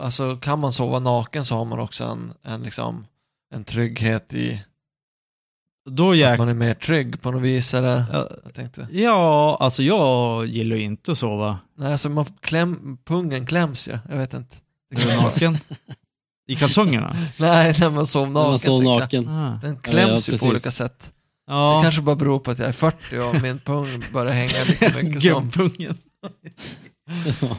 alltså kan man sova naken så har man också en, en liksom, en trygghet i, Då att jäk... man är mer trygg på något vis eller? Ja, Jag tänkte. Ja, alltså jag gillar ju inte att sova Nej, alltså man kläm, pungen kläms ju. Jag vet inte. Det Är naken? I kalsongerna? <laughs> Nej, när man sov När naken. man sov naken. Ah. Den Ja, kläms ja, ju precis. på olika sätt. Det Ja, kanske bara beror på att jag är 40 och min pung börjar hänga lika mycket som... gubbpungen. <laughs>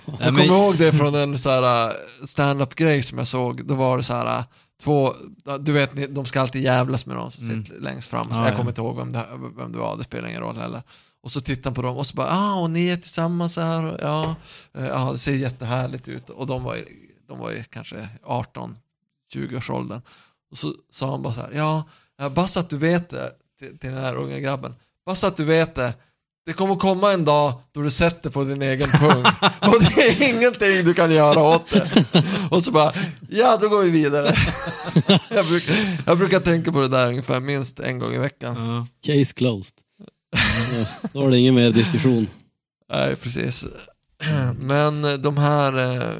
Jag kommer men, ihåg det från en så här äh, stand-up-grej som jag såg. Då var det så här äh, två, du vet, de ska alltid jävlas med de som Mm. sitter längst fram. Så Ja, jag ja. kommer inte ihåg vem det, vem det var, det spelar ingen roll heller. Och så tittar han på dem och så bara, ah, och ni är tillsammans här och ja, eh, ja, det ser jättehärligt ut. Och de var ju, de var ju kanske 18, 20 års åldern. Och så sa han bara så här, ja, ja, bara så att du vet det, till, till den här unga grabben, bara så att du vet det, det kommer komma en dag då du sätter på din egen pung och det är ingenting du kan göra åt det. Och så bara, ja då går vi vidare. Jag brukar, jag brukar tänka på det där ungefär minst en gång i veckan. ja. Case closed. Ja, Då var det ingen mer diskussion. Nej, precis. Men de här, eh,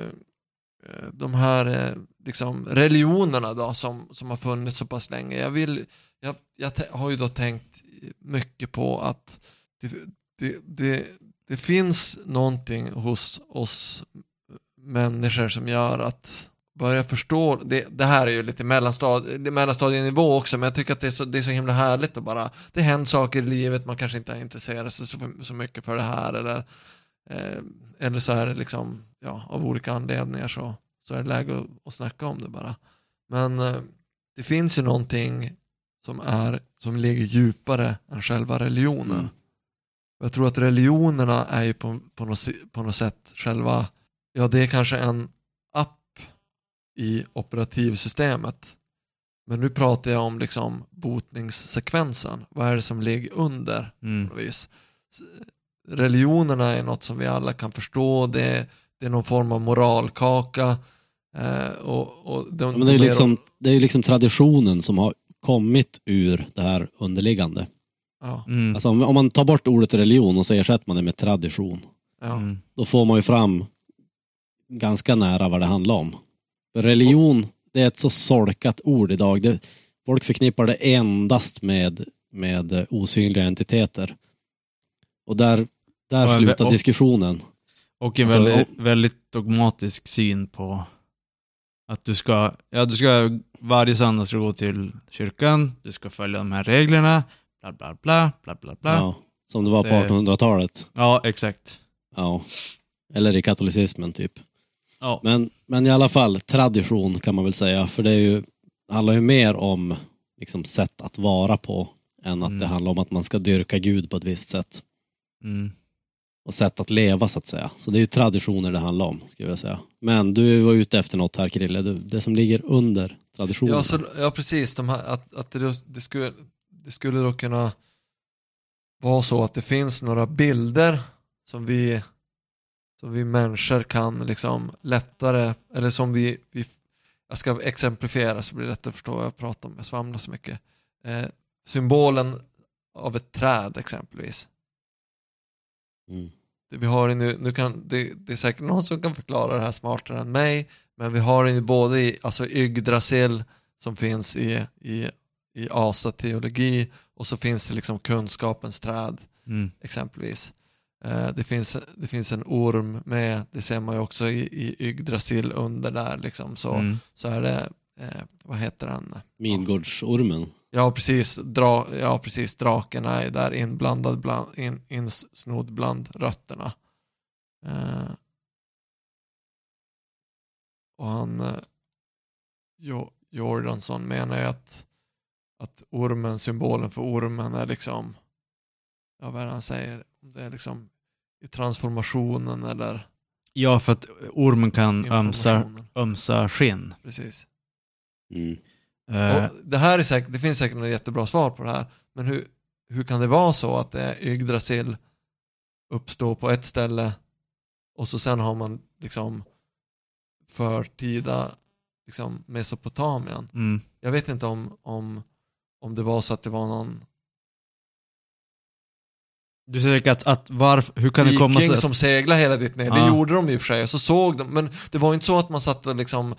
de här eh, liksom religionerna då som, som har funnits så pass länge. Jag, vill, jag, jag har ju då tänkt mycket på att det, det, det, det finns någonting hos oss människor som gör att börja förstå, det, det här är ju lite mellanstad, mellanstadienivå också men jag tycker att det är, så, det är så himla härligt att bara, det händer saker i livet, man kanske inte har intresserat sig så, så mycket för det här eller, eh, eller så är det liksom, ja, av olika anledningar så, så är det läge att, att snacka om det bara. Men eh, det finns ju någonting som, är, som ligger djupare än själva religionen. Jag tror att religionerna är ju på, på, något, på något sätt själva, ja det är kanske en app i operativsystemet. Men nu pratar jag om liksom botningssekvensen. Vad är det som ligger under? Mm. Religionerna är något som vi alla kan förstå. Det är, det är någon form av moralkaka. Eh, och, och de, Ja, men det är ju liksom, det är ju liksom traditionen som har kommit ur det här underliggande. Ja, Mm. Alltså om, man tar bort ordet religion och så ersätter man det med tradition, ja, Mm. då får man ju fram ganska nära vad det handlar om. För religion, det är ett så solkat ord idag. Det, folk förknippar det endast med, med osynliga entiteter. Och där, där Och en- slutar och- diskussionen. Och en Alltså, väldigt, väldigt dogmatisk syn på att du ska, ja du ska, varje söndag ska du gå till kyrkan, du ska följa de här reglerna, bla bla bla, bla bla bla. Ja, Ja, som det var på Det- 1800-talet. exakt. Ja. Eller i katolicismen typ. Ja. Men, men i alla fall, tradition kan man väl säga. För det är ju, handlar ju mer om liksom, sätt att vara på än att Mm. det handlar om att man ska dyrka Gud på ett visst sätt. Mm. Och sätt att leva så att säga. Så det är ju traditioner det handlar om, skulle jag säga. Men du var ute efter något här Krille, det, det som ligger under traditionen. ja, så, ja precis. De här, att, att det, det, skulle, det skulle då kunna vara så att det finns några bilder som vi som vi människor kan liksom lättare, eller som vi, vi jag ska exemplifiera så blir det lättare att förstå vad jag pratar om, jag svamlar så mycket. Eh, symbolen av ett träd exempelvis. Mm. Det vi har nu, nu kan, det, det är säkert någon som kan förklara det här smartare än mig, men vi har det både i alltså Yggdrasil som finns i, i, i asateologi och så finns det liksom kunskapens träd Mm. exempelvis. Eh, det, finns, det finns en orm med, det ser man ju också i, i Yggdrasil under där liksom, så, Mm. så är det, eh, vad heter den? Midgårdsormen. Ja precis, dra, ja, precis draken är där inblandad bland, in, insnodd bland rötterna. Eh, och han, eh, jo, Jordansson menar ju att, att ormen, symbolen för ormen är liksom, ja vad är det han säger, det är liksom i transformationen eller Ja, för att ormen kan ömsa, ömsa skinn. Precis. Mm. Och det, här är säkert, det finns säkert något jättebra svar på det här. Men hur, hur kan det vara så att det är Yggdrasil uppstår på ett ställe och så sen har man liksom förtida liksom Mesopotamien. mm. Jag vet inte om, om, om det var så att det var någon Du säger att, att varför, hur kan det komma sig som seglade hela dit ner. Det Ja. gjorde de i och för sig. Så såg de, men det var inte så att man satt och liksom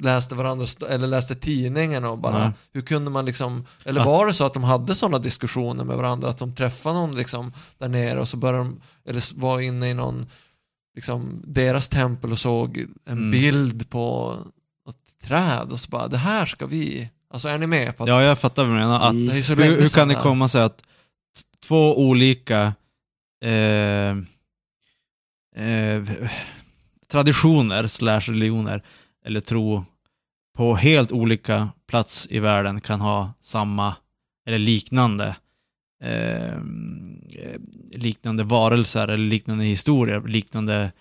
läste varandras, eller läste tidningen och bara, Nej. hur kunde man liksom, eller Att- var det så att de hade sådana diskussioner med varandra, att de träffade någon liksom där nere och så började de, eller var inne i någon, liksom deras tempel och såg en Mm. bild på ett träd och så bara, det här ska vi, alltså är ni med på att Ja, jag fattar vad du menar. Att, Mm. det är så hur, länge hur kan det komma sig att två olika eh, eh, traditioner slash religioner eller tro på helt olika plats i världen kan ha samma eller liknande eh, liknande varelser eller liknande historier, liknande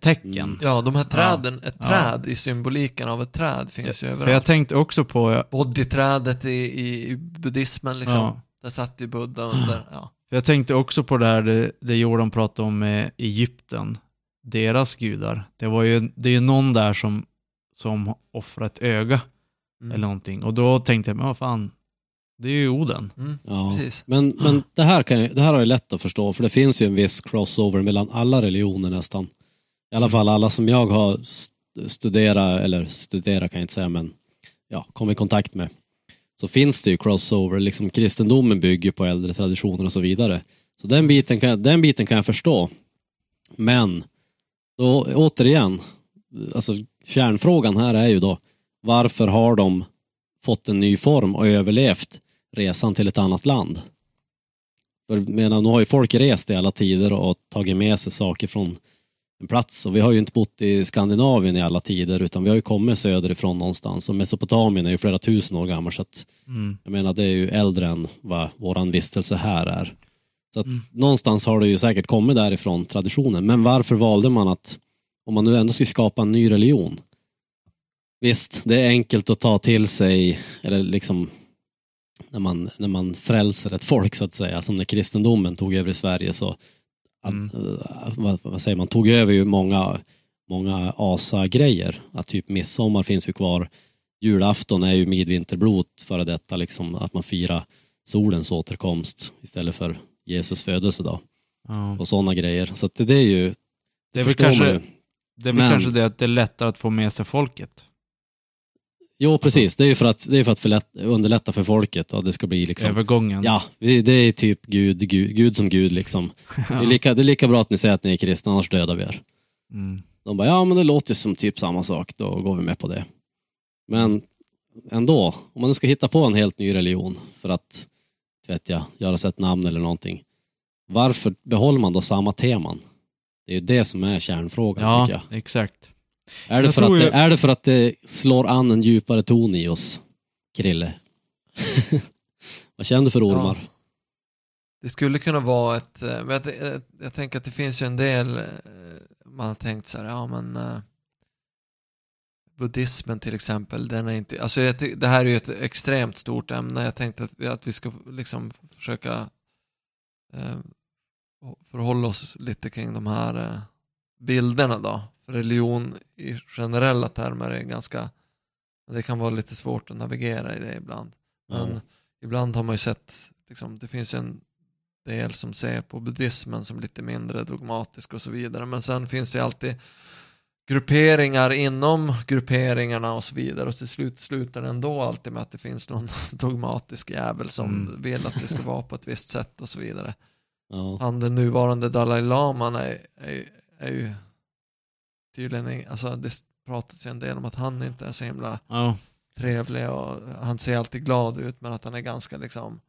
tecken. Mm. Ja, de här träden, ett Ja. träd i symboliken av ett träd finns ju För jag överallt. tänkte också på, Bodhi-trädet i, i, i buddhismen liksom. Ja. Där satt ju Buddha under. Ja. För jag tänkte också på det här det, det Jordan pratade om med Egypten. Deras gudar. Det var ju, det är ju någon där som, som offrar ett öga Mm. eller någonting. Och då tänkte jag, men vad fan. Det är ju Oden. Mm. Ja. Precis. Men, men det, här kan, jag- det här har jag lätt att förstå, för det finns ju en viss crossover mellan alla religioner nästan. I alla fall alla som jag har studerat, eller studerat kan jag inte säga, men ja, kommit i kontakt med. Så finns det ju crossover, liksom kristendomen bygger på äldre traditioner och så vidare. Så den biten, kan, den biten kan jag förstå. Men, då återigen, alltså kärnfrågan här är ju då, varför har de fått en ny form och överlevt resan till ett annat land? För menar, nu har ju folk rest i alla tider och tagit med sig saker från en plats och vi har ju inte bott i Skandinavien i alla tider utan vi har ju kommit söderifrån någonstans och Mesopotamien är ju flera tusen år gammal så att Mm. jag menar det är ju äldre än vad våran vistelse här är. Så att Mm. någonstans har det ju säkert kommit därifrån traditionen. Men varför valde man att, om man nu ändå skulle skapa en ny religion. Visst, det är enkelt att ta till sig, eller liksom när man, när man frälser ett folk så att säga, som när kristendomen tog över i Sverige så att, Mm. eh, vad, vad säger man, tog över ju många, många asa-grejer. Att typ midsommar finns ju kvar, julafton är ju midvinterblot före detta, liksom, att man firar solens återkomst istället för Jesus födelsedag Ja. och sådana grejer. Så att det, det är ju, Det är väl kanske, ju. det, är väl Men- kanske det att det är lättare att få med sig folket. Jo, precis. Det är ju för att, det är för att förlätt, underlätta för folket och det ska bli liksom Övergången. Ja, det är typ Gud, Gud, Gud som Gud liksom. <laughs> Det, är lika, det är lika bra att ni säger att ni är kristna, annars dödar vi er. Mm. De bara, ja men det låter ju som typ samma sak, då går vi med på det. Men ändå, om man nu ska hitta på en helt ny religion för att, vet jag, göra sig ett namn eller någonting. Varför behåller man då samma teman? Det är ju det som är kärnfrågan tycker Ja, jag. exakt. Är det, för att tror det, ju- är det för att det slår an en djupare ton i oss, Krille? <laughs> Vad känner du för ormar? Det skulle kunna vara ett, eh, men jag, jag, jag tänker att det finns ju en del, eh, man har tänkt så här, ja men eh, buddhismen till exempel, den är inte, alltså det här är ju ett extremt stort ämne, jag tänkte att vi, att vi ska liksom försöka eh, förhålla oss lite kring de här eh, bilderna då. Religion i generella termer är ganska, det kan vara lite svårt att navigera i det ibland. Men Ja. ibland har man ju sett, liksom, det finns ju en del som ser på buddhismen som lite mindre dogmatisk och så vidare. Men sen finns det alltid grupperingar inom grupperingarna och så vidare och till slut slutar det ändå alltid med att det finns någon <laughs> dogmatisk jävel som Mm. vill att det ska vara på ett visst sätt och så vidare. Ja. Han den nuvarande Dalai Laman är, är, är ju tydligen, alltså det pratas ju en del om att han inte är så himla Ja. trevlig och han ser alltid glad ut men att han är ganska liksom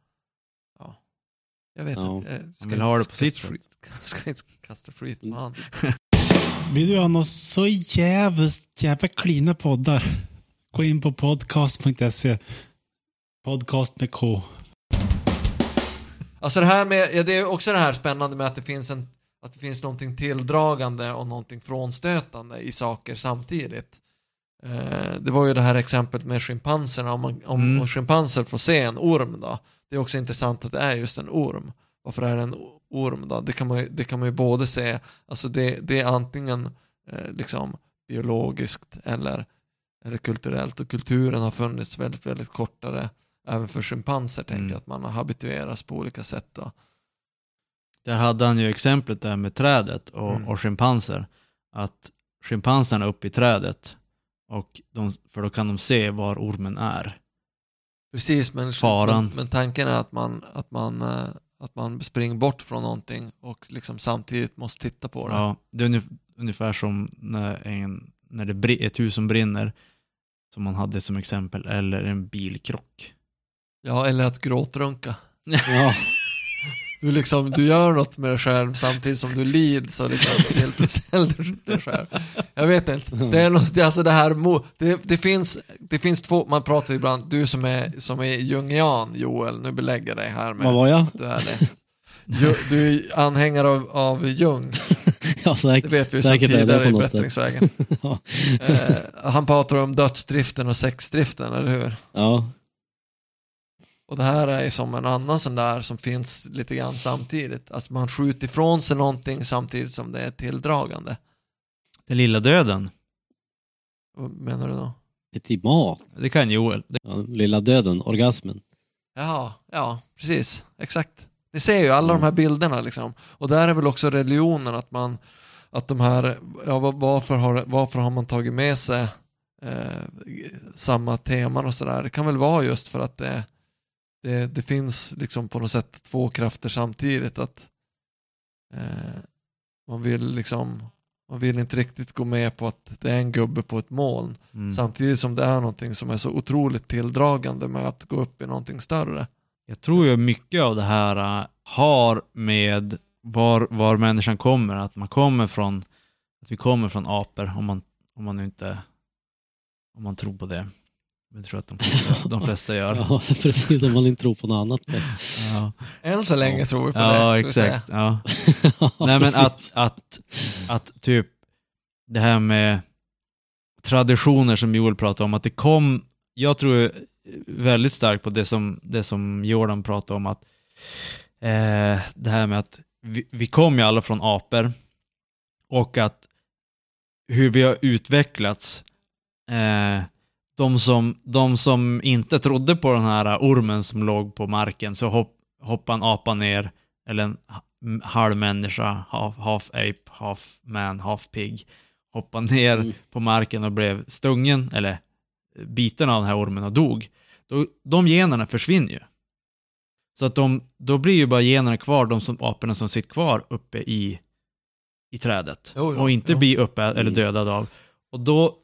ja, jag vet Ja. inte. Jag ska vill ha det inte på sitt kasta skit- <laughs> Ska inte kasta skit på han. <laughs> Vill du ha något så jävligt jävla klina poddar? Gå in på podcast.se. Podcast med K. Alltså det här med, ja, det är också det här spännande med att det finns en att det finns någonting tilldragande och någonting frånstötande i saker samtidigt. Eh, det var ju det här exemplet med schimpanserna, om, man, om Mm. schimpanser får se en orm då. Det är också intressant att det är just en orm. Varför är det en orm då? Det kan man det kan man ju både se, alltså det, det är antingen eh, liksom biologiskt eller, eller kulturellt och kulturen har funnits väldigt, väldigt kortare även för schimpanser tänker Mm. jag att man har habituerats på olika sätt då. Där hade han ju exemplet där med trädet och, Mm. och schimpanser. Att schimpanserna är uppe i trädet. Och de, för då kan de se var ormen är. Precis, men, Faran. men, men tanken är att man, att, man, eh, att man springer bort från någonting och liksom samtidigt måste titta på det. Ja, det är ungef- ungefär som när, en, när det ett hus som brinner. Som man hade som exempel. Eller en bilkrock. Ja, eller att gråtrunka. <laughs> Ja. Du, liksom, du gör något med dig själv samtidigt som du lids och liksom tillfredsställer dig själv. Jag vet inte. Det är något, det, alltså det här, det, det, finns, det finns två, man pratar ibland, du som är, som är jungian Joel, nu belägger dig här med Vad var jag? du är det. Ju- Du är anhängare av, av Jung, <laughs> Ja, det säkert. vet vi sedan det tidigare i bättringsvägen. <laughs> Ja. Eh, han pratar om dödsdriften och sexdriften, eller hur? ja. Och det här är som en annan sån där som finns lite grann samtidigt. Alltså man skjuter ifrån sig någonting samtidigt som det är tilldragande. Den lilla döden. Vad menar du då? Petit mat. Det kan Joel. Det, Ja, lilla döden, orgasmen. Ja, ja, precis. Exakt. Ni ser ju alla de här bilderna liksom. Och där är väl också religionen att man, att de här, ja va- varför har, varför har man tagit med sig eh, samma teman och sådär. Det kan väl vara just för att det, det, det finns liksom på något sätt två krafter samtidigt. Att eh, man vill liksom man vill inte riktigt gå med på att det är en gubbe på ett moln Mm. samtidigt som det är någonting som är så otroligt tilldragande med att gå upp i någonting större. Jag tror ju mycket av det här äh, har med var, var människan kommer, att man kommer från, att vi kommer från apor, om man, om man inte, om man tror på det. Jag tror att de flesta, <laughs> de flesta gör. Ja, precis. Om man inte tror på något annat. Ja, Än så länge tror vi på det. ja vi säga. exakt. Ja. Ja, Nej men att, att, att typ det här med traditioner som Joel pratade om, att det kom, jag tror väldigt starkt på det som, det som Jordan pratade om, att eh, det här med att vi, vi kom ju alla från apor och att hur vi har utvecklats eh, de, som, de som inte trodde på den här ormen som låg på marken så hopp, hoppade en apa ner eller en ha- halv människa, half, half ape, half man, half pig, hoppade ner Mm. på marken och blev stungen, eller biten av den här ormen och dog. Då, de generna försvinner ju. Så att de, då blir ju bara generna kvar, de som, aporna som sitter kvar uppe i, i trädet. Jo, jo, och inte jo. blir uppe eller Mm. dödade av. Och då,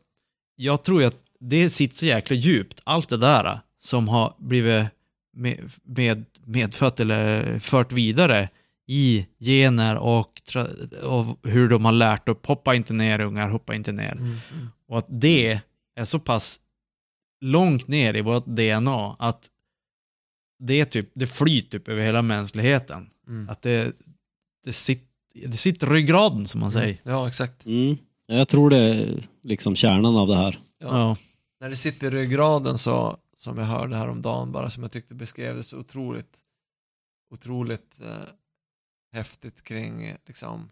jag tror ju att det sitter så jäkla djupt, allt det där som har blivit med, med, medfött eller fört vidare i gener och, och hur de har lärt upp, hoppa inte ner ungar, hoppa inte ner. Mm, mm. Och att det är så pass långt ner i vårt DNA att det, är typ, det flyter typ över hela mänskligheten. Mm. Att det, det, sitter, det sitter i ryggraden som man säger. Ja, exakt. Mm. Jag tror det är liksom kärnan av det här. Ja. Ja. När det sitter i ryggraden så, som jag hörde häromdagen bara, som jag tyckte beskrev det så otroligt, otroligt eh, häftigt kring liksom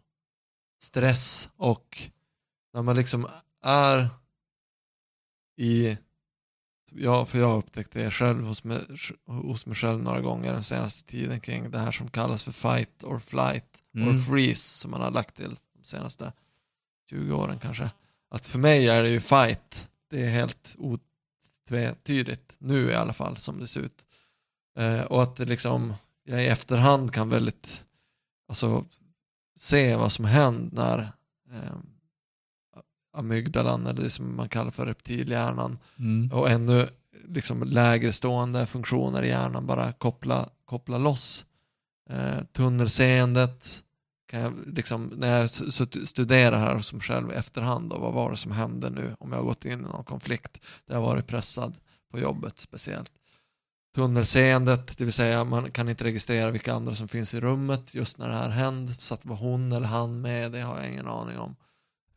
stress och när man liksom är i, ja, för jag har upptäckt det själv hos mig, hos mig själv några gånger den senaste tiden kring det här som kallas för fight or flight Mm. or freeze som man har lagt till de senaste 20 åren kanske. Att för mig är det ju fight. Det är helt otvetydigt, nu i alla fall, som det ser ut. Eh, och att det liksom, jag i efterhand kan väldigt, alltså se vad som händer när eh, amygdalan, eller det som man kallar för reptilhjärnan, Mm. och ännu liksom lägre stående funktioner i hjärnan bara koppla, koppla loss. Eh, tunnelseendet, kan jag liksom, när jag studerar här som själv i efterhand, då, vad var det som hände nu om jag har gått in i någon konflikt där jag varit pressad på jobbet speciellt. Tunnelseendet, det vill säga man kan inte registrera vilka andra som finns i rummet just när det här hände, så att var hon eller han med, det har jag ingen aning om.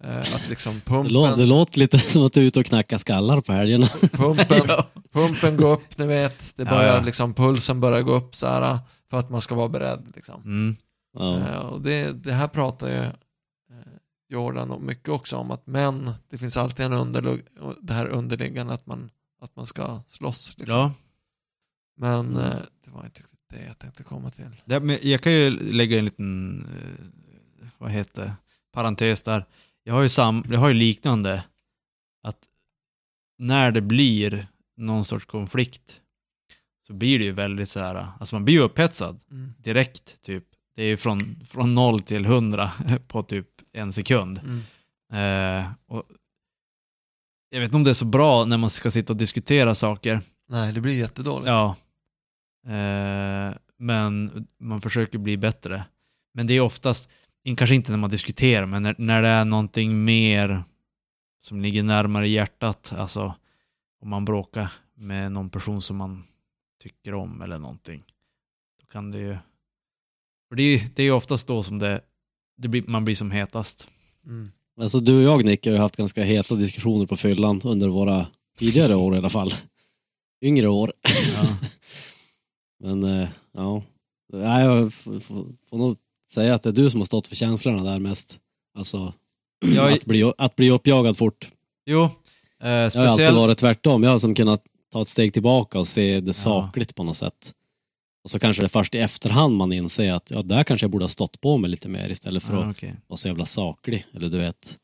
Eh, att liksom <laughs> Det, pumpen... lå- det låter lite <laughs> som att du är ute och knackar skallar på helgerna. <laughs> Pumpen, Ja. pumpen går upp, ni vet. Det Ja, börjar ja. liksom, pulsen börjar gå upp så här för att man ska vara beredd. Liksom. Mm. Ja. Eh, och det, det här pratar ju eh, Jordan om mycket också om att män, det finns alltid en underlig, det här underliggande att man, att man ska slåss. Liksom. Ja. Men eh, det var inte riktigt det jag tänkte komma till. Det, men jag kan ju lägga en liten, vad heter parentes där. Jag har ju, sam, jag har ju liknande, att när det blir någon sorts konflikt så blir det ju väldigt så här, alltså man blir ju upphetsad Mm. direkt typ. Det är ju från, från noll till hundra på typ en sekund. Mm. Eh, och jag vet inte om det är så bra när man ska sitta och diskutera saker. Nej, det blir jättedåligt. Ja. Eh, men man försöker bli bättre. Men det är oftast, kanske inte när man diskuterar, men när, när det är någonting mer som ligger närmare hjärtat. Alltså om man bråkar med någon person som man tycker om eller någonting. Då kan det ju... För det är ju det är ju oftast då som det, det blir, man blir som hetast. Mm. Alltså du och jag Nick har ju haft ganska heta diskussioner på fyllan under våra tidigare år i alla fall. <laughs> Yngre år. Ja. <laughs> Men eh, ja, Nej, jag f- f- får nog säga att det är du som har stått för känslorna där mest. Alltså Jag, att, bli, att bli uppjagad fort. jo, eh, Jag har alltid speciellt... varit tvärtom. Jag har som kunnat ta ett steg tillbaka och se det Ja. sakligt på något sätt. Och så kanske det är först i efterhand man inser att ja, där kanske jag borde ha stått på mig lite mer istället för Ja, att okej. vara så jävla saklig. Eller du vet,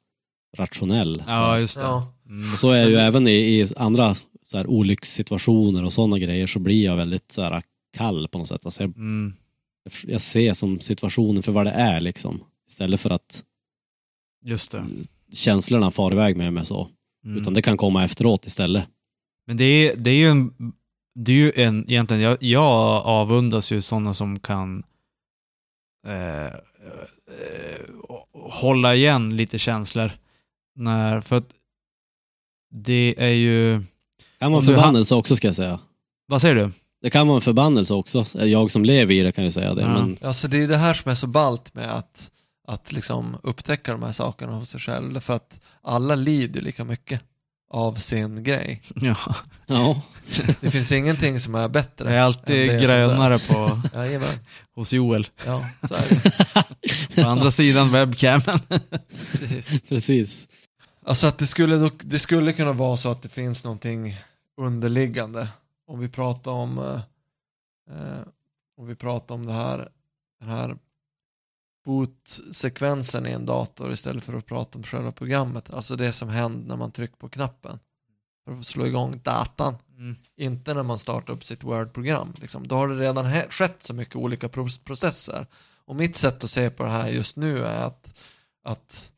rationell. Ja just det. Ja. Mm. Och så är det ju även i, i andra så här, olyckssituationer och sådana grejer så blir jag väldigt så här, kall på något sätt. Alltså jag, Mm. jag ser som situationen för vad det är liksom. Istället för att Just det. känslorna far iväg med mig så. Mm. Utan det kan komma efteråt istället. Men det är, det är ju en, det är ju en, egentligen, jag, jag avundas ju sådana som kan eh, eh, hålla igen lite känslor. När, för att det är ju, kan vara en förbannelse också ska jag säga. vad säger du? Det kan vara en förbannelse också. Jag som lever i det kan ju säga det. Ja. Men Alltså det är det här som är så ballt med att, att liksom upptäcka de här sakerna hos sig själv. För att alla lider lika mycket av sin grej. Ja, ja, <laughs> Det finns ingenting som är bättre. jag är alltid det grönare på, det- Jajamän. hos Joel. Ja, så är det. <laughs> På andra sidan webcamen. Precis. <laughs> precis. Alltså att det skulle, det skulle kunna vara så att det finns någonting underliggande. Om vi pratar om eh, eh, om vi pratar om det här, den här bootsekvensen i en dator istället för att prata om själva programmet. Alltså det som händer när man trycker på knappen för att slå igång datan. Mm. Inte när man startar upp sitt Word-program. Liksom. Då har det redan skett så mycket olika pro- processer. Och mitt sätt att se på det här just nu är att, att,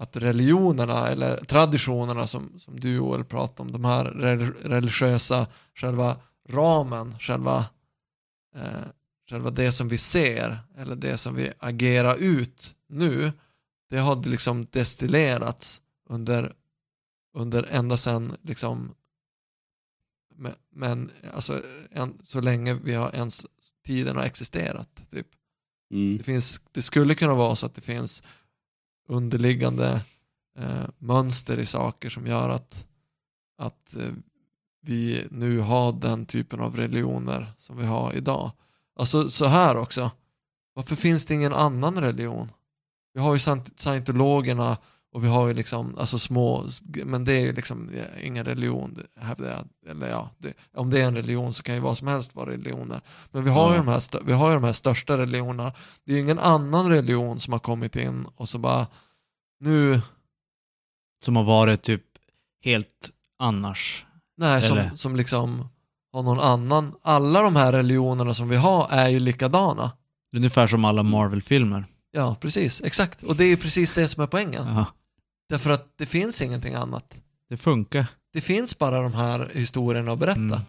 att religionerna eller traditionerna som, som du Joel pratar om, de här re- religiösa, själva ramen, själva, eh, själva det som vi ser eller det som vi agerar ut nu, det har liksom destillerats under, under ända sedan liksom men, alltså en, så länge vi har ens tiden har existerat. Typ. Mm. Det, finns, det skulle kunna vara så att det finns underliggande eh, mönster i saker som gör att, att eh, vi nu har den typen av religioner som vi har idag. Alltså så här också, varför finns det ingen annan religion? Vi har ju scient- scientologerna och vi har ju liksom, alltså små, men det är ju liksom ingen religion, hävdar jag. Eller ja, det, om det är en religion så kan ju vad som helst vara religioner. Men vi har, ju de här, vi har ju de här största religionerna. Det är ju ingen annan religion som har kommit in och så bara, nu, Som har varit typ helt annars. nej, som, Eller? som liksom har någon annan. Alla de här religionerna som vi har är ju likadana. Ungefär som alla Marvel-filmer. Ja, precis, exakt. Och det är ju precis det som är poängen. Ja, Därför att det finns ingenting annat. det funkar. Det finns bara de här historierna att berätta. Mm.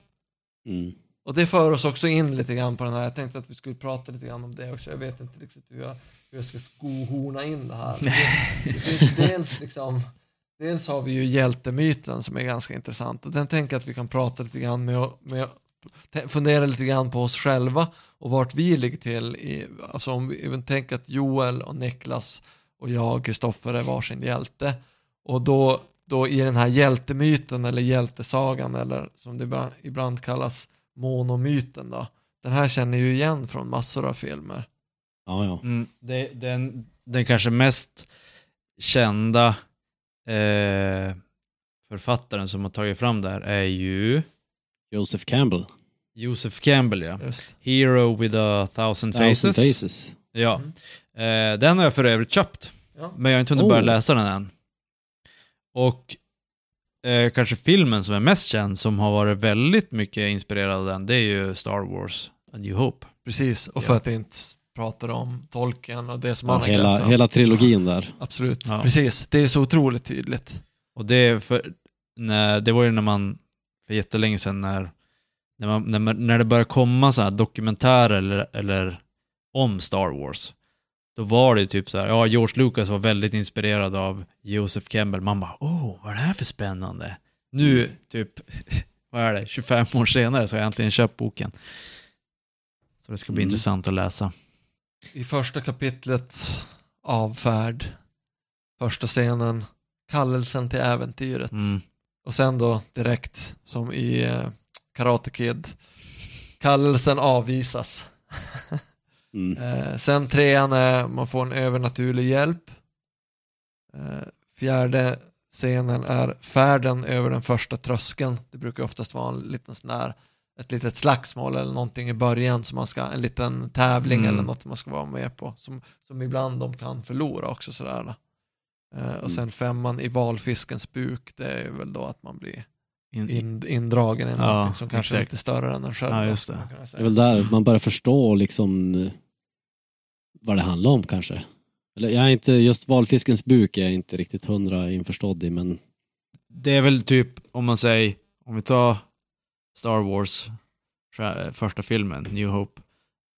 Mm. Och det för oss också in lite grann på den här, jag tänkte att vi skulle prata lite grann om det också. Jag vet inte riktigt hur jag, hur jag ska skohorna in det här. Det, <laughs> det finns dels liksom, dels har vi ju hjältemyten som är ganska intressant och den tänker jag att vi kan prata lite grann med, med fundera lite grann på oss själva och vart vi ligger till i, alltså om vi även tänker att Joel och Niklas och jag, Kristoffer, är varsin hjälte och då, då i den här hjältemyten eller hjältesagan eller som det ibland, ibland kallas monomyten då. Den här känner ju igen från massor av filmer. Ja, ja. Mm, det, den, den kanske mest kända eh, författaren som har tagit fram det här är ju Joseph Campbell. Joseph Campbell ja. Just. Hero with a thousand faces. Thousand Faces. Ja. Eh, den har jag för övrigt köpt. Ja. Men jag har inte hunnit Oh. börja läsa den än. Och eh, kanske filmen som är mest känd, som har varit väldigt mycket inspirerad av den, det är ju Star Wars A New Hope. Precis, och Ja. för att inte prata om tolken och det som Ja, han har hela, grävt fram. hela trilogin där. Absolut, Ja. precis. Det är så otroligt tydligt. Och det, är för, när, det var ju när man, för jättelänge sedan, när, när, man, när, man, när det började komma så här dokumentärer eller, eller om Star Wars. Då var det ju typ så här, ja, George Lucas var väldigt inspirerad av Joseph Campbell. Man bara, oh, vad är det här för spännande? Nu, typ, <laughs> vad är det, 25 år senare så har jag äntligen köpt boken. Så det ska bli Mm. intressant att läsa. I första kapitlet, avfärd, första scenen, kallelsen till äventyret. Mm. Och sen då direkt, som i eh, Karate Kid, kallelsen avvisas. <laughs> Mm. Eh, sen trean är man får en övernaturlig hjälp. Eh, fjärde scenen är färden över den första tröskeln. Det brukar oftast vara en liten sån där, ett litet slagsmål eller någonting i början som man ska, en liten tävling Mm. eller något man ska vara med på. Som, som ibland de kan förlora också sådär. då. Eh, och sen femman i valfiskens buk, det är väl då att man blir In, in, indragen i Ja, någonting som kanske är exakt. lite större än en själv. Ja, just det. Det är väl där man börjar förstå liksom vad det handlar om kanske. Eller jag är inte, just valfiskens buk är jag inte riktigt hundra införstådd i, men Det är väl typ, om man säger, om vi tar Star Wars, så- första filmen, New Hope.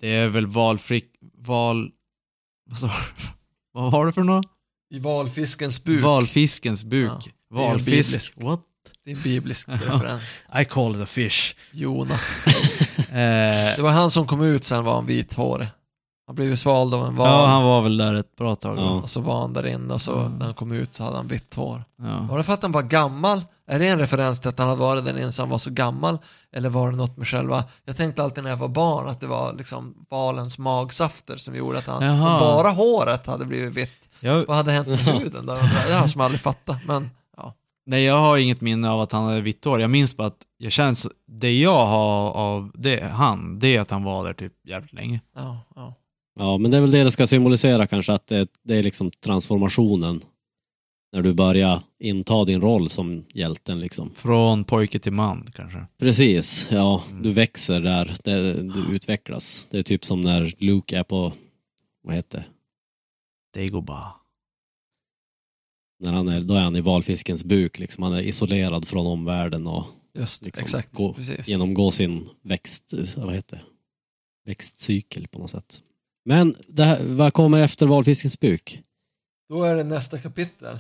Det är väl valfrick, val... <laughs> Vad sa du? Vad var det för något? I valfiskens buk. Valfiskens buk. Ja, det är Valfisk. What? Det är en biblisk <laughs> referens. I call it a fish. Jona. <laughs> Eh, Det var han som kom ut sen var han vithårig. Han blev ju svald av en val. ja, han var väl där ett bra tag. Ja. Och så var han där inne och så när han kom ut så hade han vitt hår. Ja. Var det för att han var gammal? Är det en referens till att han hade varit där inne så han var så gammal? Eller var det något med själva, jag tänkte alltid när jag var barn att det var liksom valens magsafter som gjorde att han, Jaha. bara håret hade blivit vitt. Jag, Vad hade hänt med huden då? Det har jag som aldrig fattat, men ja. nej, jag har inget minne av att han hade vitt hår. Jag minns bara att jag känns, det jag har av det, han, det är att han var där typ jävligt länge. ja, ja. Ja, men det är väl det det ska symbolisera kanske, att det, det är liksom transformationen. När du börjar inta din roll som hjälten liksom. Från pojke till man kanske. Precis, ja, du växer där, det, du utvecklas. Det är typ som när Luke är på, vad heter det? Dagobah. När han är, då är han i valfiskens buk, liksom. han är isolerad från omvärlden och Just Liksom, exakt, gå- precis. genomgår sin växt, vad heter det? växtcykel på något sätt. Men det här, vad kommer efter valfiskens buk? Då är det nästa kapitel.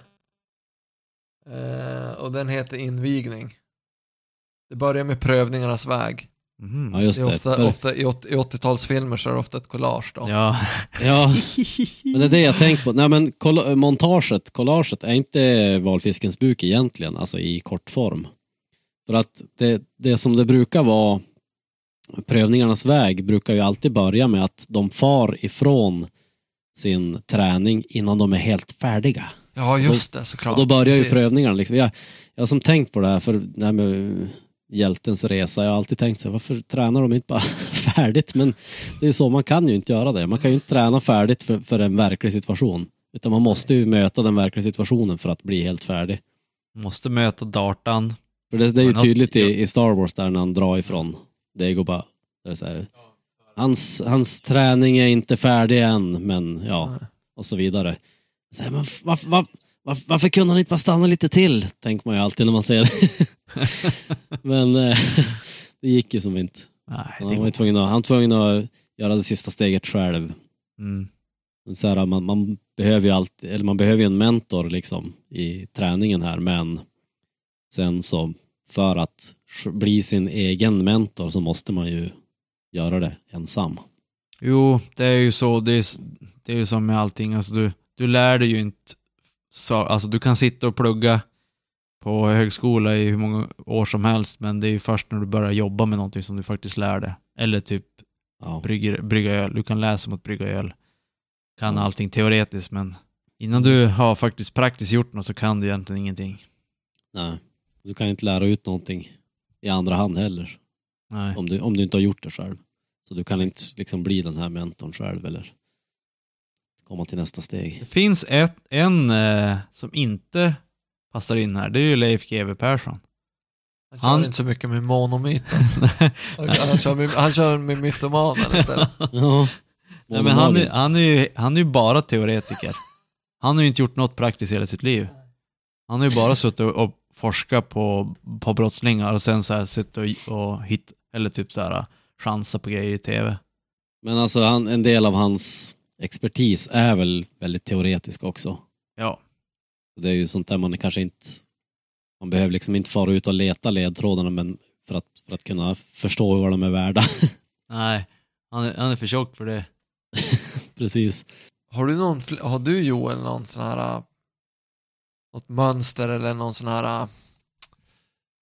Eh, och den heter invigning. Det börjar med prövningarnas väg. Mhm. Ja, just Det är det. ofta, ofta, I åt- i 80-talsfilmer så är det ofta ett collage då. Ja. <laughs> Ja, men det är det jag tänkt på. Nej men kolla- montaget, collaget är inte valfiskens buk egentligen, alltså i kortform. För att det, det som det brukar vara, prövningarnas väg brukar ju alltid börja med att de far ifrån sin träning innan de är helt färdiga. Ja, just det, såklart. Och då börjar ju Precis. prövningarna. Liksom. Jag, jag har som tänkt på det här, för det här med hjältens resa, jag har alltid tänkt så varför tränar de inte bara <laughs> färdigt? Men det är så, man kan ju inte göra det. Man kan ju inte träna färdigt för, för en verklig situation. Utan man måste ju möta den verkliga situationen för att bli helt färdig. Måste möta dartan. För det, det är ju tydligt i, i Star Wars där när han drar ifrån Dagobah. Där det är så här, hans, hans träning är inte färdig än, men ja, och så vidare. Så här, men varför, varför, varför, varför kunde han inte bara stanna lite till? Tänker man ju alltid när man ser det. <laughs> men eh, <laughs> det gick ju som inte. Nej, Han det var ju går. tvungen att, han var tvungen att göra det sista steget själv. Mm. Så här, man, man behöver ju alltid, eller man behöver ju en mentor liksom i träningen här, men sen så för att bli sin egen mentor så måste man ju göra det ensam. Jo, det är ju så. Det är, det är ju som med allting. Alltså, du, du lär dig ju inte... Så, alltså, du kan sitta och plugga på högskola i hur många år som helst, men det är ju först när du börjar jobba med någonting som du faktiskt lär dig. Eller typ Ja. brygger, brygga öl. Du kan läsa om att brygga öl. Kan Ja. allting teoretiskt, men innan du har faktiskt praktiskt gjort något så kan du egentligen ingenting. Nej. Du kan inte lära ut någonting i andra hand heller, Nej. om du, om du inte har gjort det själv. Så du kan inte liksom bli den här mentorn själv eller komma till nästa steg. Det finns ett, en eh, som inte passar in här. Det är ju Leif GW Persson. Han kör Han- inte så mycket med monomyten. <laughs> Han, han, kör med, han kör med mytomanen istället. <laughs> Ja. Nej, men han, är, han, är ju, han är ju bara teoretiker. Han har ju inte gjort något praktiskt i hela sitt liv. Han har ju bara suttit och, och forskat på, på brottslingar och sen så här suttit och, och hit, eller typ så här chansa på grejer i tv. Men alltså han, en del av hans expertis är väl väldigt teoretisk också. Ja. Det är ju sånt där man kanske inte... Man behöver liksom inte fara ut och leta ledtrådarna men för att, för att kunna förstå vad de är värda. <laughs> Nej, han är, han är för tjock för det. Precis. Har du, någon, har du Joel någon sån här äh, något mönster eller någon sån här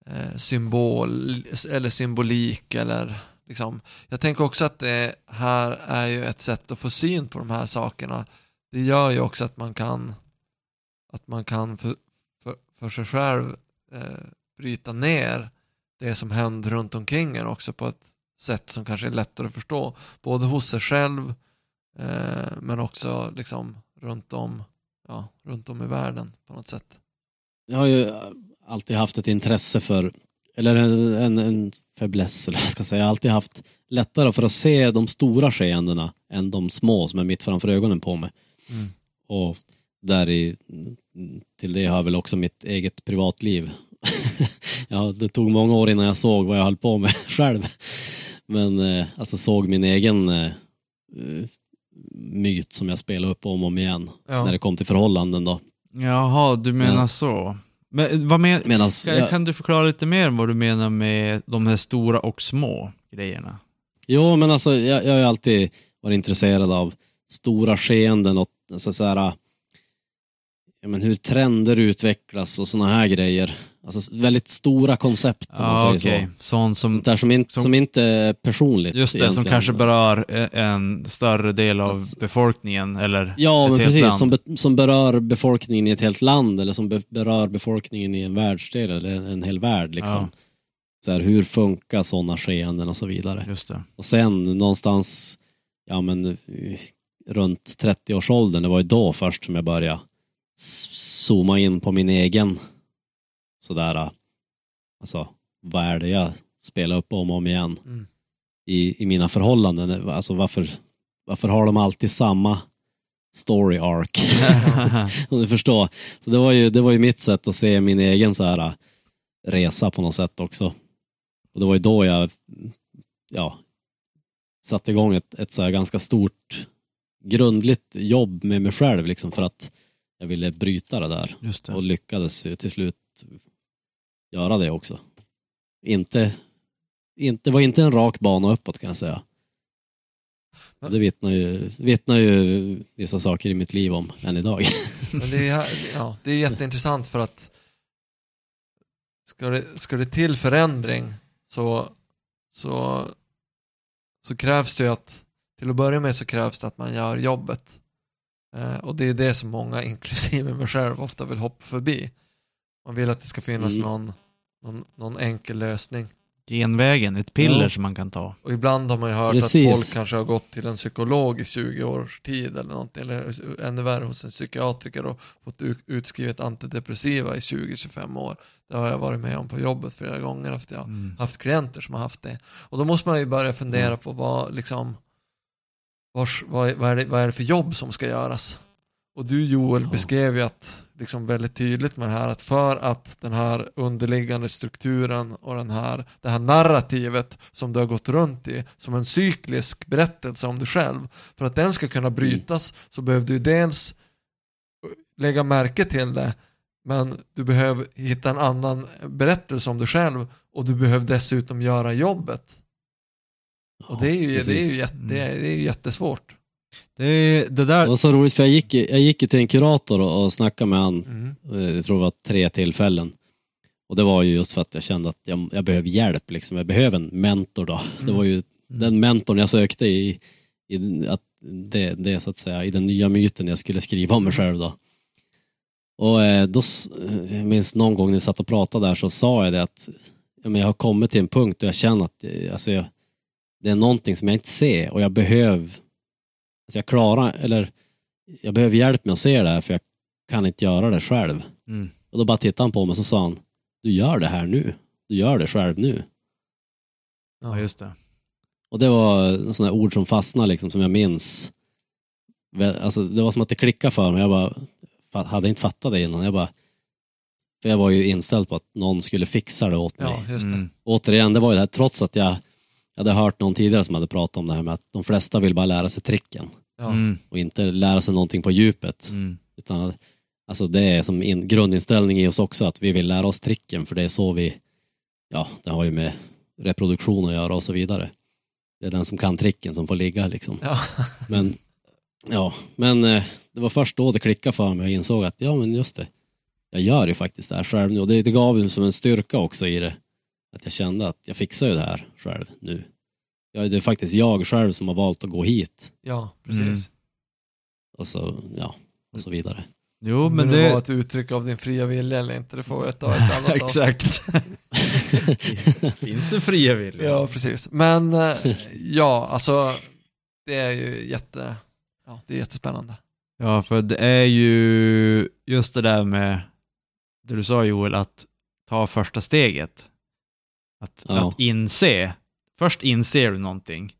eh, symbol eller symbolik eller liksom. Jag tänker också att det här är ju ett sätt att få syn på de här sakerna. Det gör ju också att man kan att man kan för, för, för sig själv eh, bryta ner det som händer runt omkring en också på ett sätt som kanske är lättare att förstå. Både hos sig själv eh, men också liksom runt om, ja, runt om i världen på något sätt. Jag har ju alltid haft ett intresse för, eller en, en, fäbless, eller vad jag ska säga. Jag har alltid haft lättare för att se de stora skeendena än de små som är mitt framför ögonen på mig. Mm. Och där i, till det har väl också mitt eget privatliv. <laughs> ja, det tog många år innan jag såg vad jag höll på med <laughs> själv. Men eh, alltså såg min egen eh, eh, myt som jag spelade upp om och om igen Ja. när det kom till förhållanden då. Jaha, du menar Ja. så. Men vad men, Medans, kan, jag, kan du förklara lite mer vad du menar med de här stora och små grejerna? Jo, men alltså jag, jag har ju alltid varit intresserad av stora skeenden och så, så här, ja, men hur trender utvecklas och såna här grejer. Alltså väldigt stora koncept om man Ja, säger okej. så. Sånt som, där som, inte, som- som, inte är personligt. just det, som kanske berör eh, en större del av Alltså- befolkningen, eller Ja, men precis. land. Som, be, som berör befolkningen i ett helt land eller som be, berör befolkningen i en världsdel eller en, en hel värld. Liksom. Ja. Så här, hur funkar sådana skeenden och så vidare. Just det. Och sen någonstans, ja men eh, runt 30-årsåldern, det var ju då först som jag började zooma in på min egen sådär, eh, alltså vad är det jag spelar upp om och om igen Mm. i, i mina förhållanden. Alltså varför, varför har de alltid samma story arc? <laughs> Om du förstår. Så det var, ju, det var ju mitt sätt att se min egen så här, äh, resa på något sätt också. Och det var ju då jag ja, satte igång ett, ett så ganska stort grundligt jobb med mig själv liksom för att jag ville bryta det där det. och lyckades ju till slut göra det också. Inte, inte, det var inte en rak bana uppåt kan jag säga. Det vittnar ju, vittnar ju vissa saker i mitt liv om än idag. Men det är, ja, det är jätteintressant för att ska det, ska det till förändring så, så, så krävs det ju att, till att börja med så krävs det att man gör jobbet. Eh, och det är det som många, <laughs> inklusive mig själv, ofta vill hoppa förbi. Man vill att det ska finnas Mm. någon, någon, någon enkel lösning. Genvägen, ett piller Ja. som man kan ta. Och ibland har man ju hört Precis. att folk kanske har gått till en psykolog i 20 års tid eller någonting, eller ännu värre hos en psykiatriker och fått utskrivet antidepressiva i 20-25 år. Det har jag varit med om på jobbet flera gånger efter jag Mm. haft klienter som har haft det. Och då måste man ju börja fundera på vad liksom vars, vad, är- vad, är det, vad är det för jobb som ska göras? Och du Joel Ja. beskrev ju att, liksom väldigt tydligt med det här att för att den här underliggande strukturen och den här, det här narrativet som du har gått runt i som en cyklisk berättelse om dig själv för att den ska kunna brytas så behöver du dels lägga märke till det men du behöver hitta en annan berättelse om dig själv och du behöver dessutom göra jobbet. Och det är ju, det är ju, jätte, det är, det är ju jättesvårt. Det, det Det där... var så roligt för jag gick, jag gick ju till en kurator och, och snackade med han, Mm. eh, jag tror det var tre tillfällen. Och det var ju just för att jag kände att jag, jag behöver hjälp, liksom. jag behöver en mentor då. Det var ju den mentorn jag sökte i, i att det, det så att säga, i den nya myten jag skulle skriva om mig själv då. Och eh, då, eh, jag minns någon gång när vi satt och pratade där så sa jag det att jag har kommit till en punkt där jag känner att alltså, jag, det är någonting som jag inte ser och jag behöver, alltså jag klarar, eller jag behöver hjälp med att se det här för jag kan inte göra det själv. Mm. Och då bara tittade han på mig och så sa han, du gör det här nu. Du gör det själv nu. Ja, just det. Och det var sådana ord som fastnade liksom, som jag minns. Alltså, det var som att det klickade för mig. Jag bara, hade inte fattat det innan. Jag bara, för jag var ju inställd på att någon skulle fixa det åt mig. Ja, just det. Mm. Återigen, det var ju det här, trots att jag, jag hade hört någon tidigare som hade pratat om det här med att de flesta vill bara lära sig tricken Ja. Mm. och inte lära sig någonting på djupet. Mm. Utan, alltså det är som in, grundinställning i oss också att vi vill lära oss tricken för det är så vi, ja, det har ju med reproduktion att göra och så vidare. Det är den som kan tricken som får ligga liksom. Ja. <laughs> Men, ja, men eh, det var först då det klickade för mig och jag insåg att ja, men just det, jag gör ju faktiskt det här själv nu och det, det gav ju som en styrka också i det. Att jag kände att jag fixar ju det här själv nu. Ja, det är faktiskt jag själv som har valt att gå hit ja, precis. Mm. och så, ja, och så vidare. Jo, Om men det, det... var ett uttryck av din fria vilja eller inte, det får vi ta ett annat <laughs> avsnitt. Exakt. <laughs> Finns det fria vilja? Ja, precis. Men eh, ja, alltså det är ju jätte, ja, det är jättespännande. Ja, för det är ju just det där med det du sa Joel, att ta första steget. Att, Ja. att inse först inser du någonting.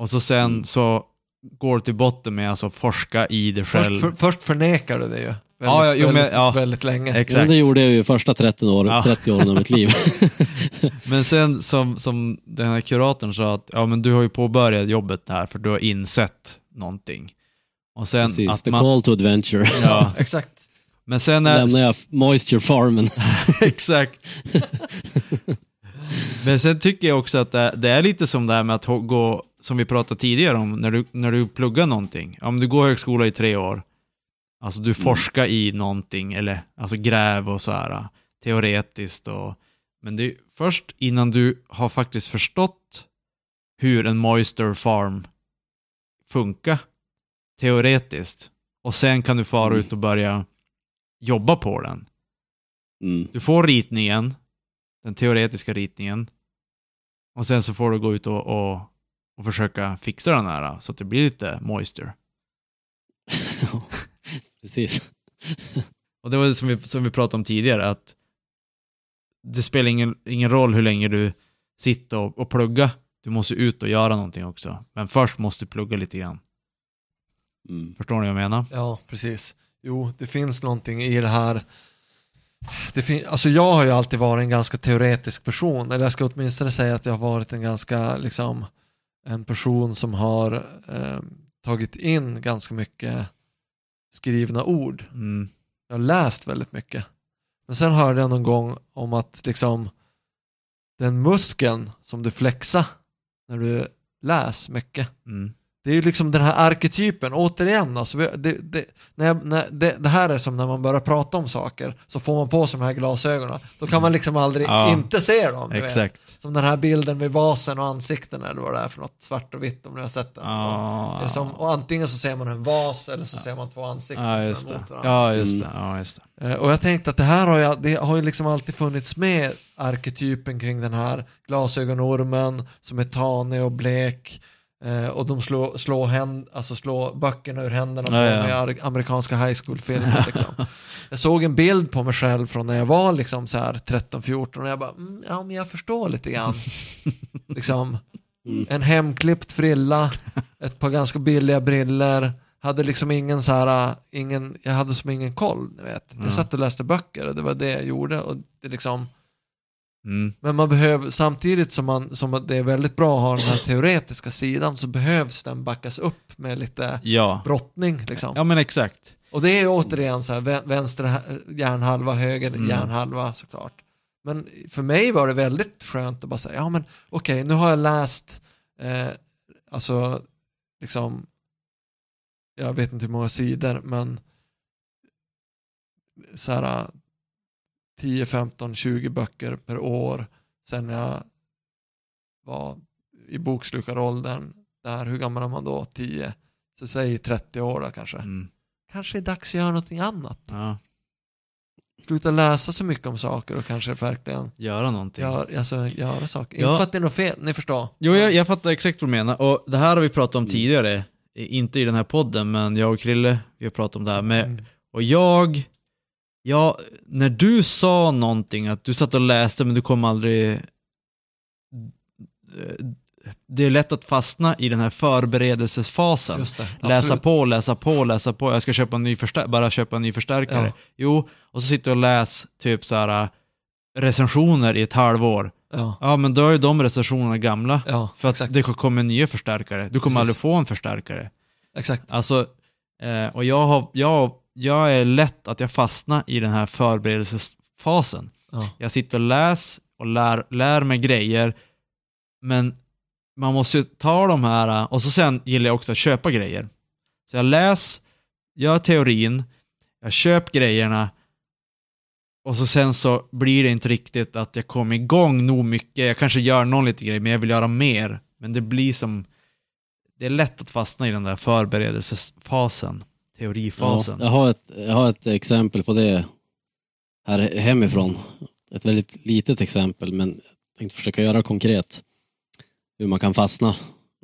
Och så sen Mm. så går du till botten med alltså forska i det själv. Först, för, först förnekar du det ju. Väldigt, Ja, ja, jo, men- väldigt, ja. väldigt länge. Men Exakt. det gjorde jag ju första 30, år, Ja. 30 åren av mitt liv. <laughs> Men sen som, som den här kuratorn sa att ja men du har ju påbörjat jobbet här för du har insett någonting. Och sen Precis, att the man, call to adventure. ja, <laughs> Exakt. men sen är, Lämnar jag moisture farmen. <laughs> exakt. Men sen tycker jag också att det, det är lite som det här med att gå, som vi pratade tidigare om, när du, när du pluggar någonting. Om du går högskola i tre år, alltså du forskar i någonting, eller alltså gräv och så här, teoretiskt och, men det är först innan du har faktiskt förstått hur en moisture farm funkar teoretiskt, och sen kan du fara Mm. ut och börja jobba på den. Mm. Du får ritningen, den teoretiska ritningen. Och sen så får du gå ut och, och, och försöka fixa den här så att det blir lite moisture. <laughs> Precis. <laughs> Och det var det som vi, som vi pratade om tidigare, att det spelar ingen, ingen roll hur länge du sitter och, och plugga. Du måste ut och göra någonting också. Men först måste du plugga lite grann. Mm. Förstår ni vad jag menar? Ja, precis. Jo, det finns någonting i det här. Det fin- alltså jag har ju alltid varit en ganska teoretisk person, eller jag ska åtminstone säga att jag har varit en ganska, liksom, en person som har eh, tagit in ganska mycket skrivna ord. Mm. Jag har läst väldigt mycket. Men sen hörde jag någon gång om att liksom den muskeln som du flexar när du läser mycket Mm. Det är ju liksom den här arketypen, återigen alltså, det, det, när jag, när, det, det här är som när man börjar prata om saker, så får man på sig de här glasögonen, då kan man liksom aldrig Ja. inte se dem. vet. Exakt. Som den här bilden med vasen och ansikten eller vad det är för något, svart och vitt om ni har sett den. Ja, Det som, och antingen så ser man en vas eller så ser man två ansikten ja, just det. Ja, just det. Ja, just det. Och jag tänkte att det här har ju, det har ju liksom alltid funnits med arketypen kring den här glasögonormen som är tanig och blek eh, och de slår, slår, händ, alltså slår böckerna ur händerna på Ja, ja. amerikanska high school-filmer. Liksom. <laughs> Jag såg en bild på mig själv från när jag var liksom så här 13-14 och jag bara, mm, ja men jag förstår lite grann. <laughs> liksom, Mm. en hemklippt frilla, ett par ganska billiga briller hade liksom ingen så här, ingen, jag hade som ingen koll, ni vet. Mm. Jag satt och läste böcker och det var det jag gjorde och det liksom, Mm. men man behöver, samtidigt som, man, som det är väldigt bra att ha den här teoretiska sidan så behövs den backas upp med lite Ja. brottning liksom. Ja, men exakt. Och det är återigen så här, vä- vänster hjärnhalva, höger Mm. hjärnhalva såklart. Men för mig var det väldigt skönt att bara säga, ja men okej, nu har jag läst, eh, alltså, liksom, jag vet inte hur många sidor, men så här 10, 15, 20 böcker per år sen jag var i bokslukaråldern, där, hur gammal är man då? 10? Så säg 30 år då kanske Mm. kanske är dags att göra någonting annat. Ja. Sluta läsa så mycket om saker och kanske verkligen Göra någonting. gör, alltså, göra saker. Ja. Inte för att det är något fel, ni förstår. Jo, jag, jag fattar exakt vad du menar. Och det här har vi pratat om Mm. tidigare. Inte i den här podden, men jag och Krille, vi har pratat om det här. Med, Mm. och jag, jag, när du sa någonting, att du satt och läste men du kom aldrig... Det är lätt att fastna i den här förberedelsesfasen. Det, Läsa på, läsa på, läsa på. Jag ska köpa en ny förstär- bara köpa en ny förstärkare. Ja. Jo, och så sitter jag och läs typ så här äh, recensioner i ett halvår. Ja, Ja, men då är ju de recensionerna gamla. ja För att exakt. det kommer nya förstärkare. Du kommer Precis. aldrig få en förstärkare. exakt. Alltså, eh, och jag, har, jag, jag är lätt att jag fastnar i den här förberedelsesfasen. Ja. Jag sitter och läser och lär, lär mig grejer, men man måste ju ta de här, och så sen gillar jag också att köpa grejer. Så jag läs, gör teorin, jag köper grejerna, och så sen så blir det inte riktigt att jag kommer igång nog mycket. Jag kanske gör någon liten grej, men jag vill göra mer. Men det blir som... Det är lätt att fastna i den där förberedelsesfasen. Teorifasen. Ja, jag, har ett, jag har ett exempel på det här hemifrån. Ett väldigt litet exempel, men jag tänkte försöka göra konkret. Hur man kan fastna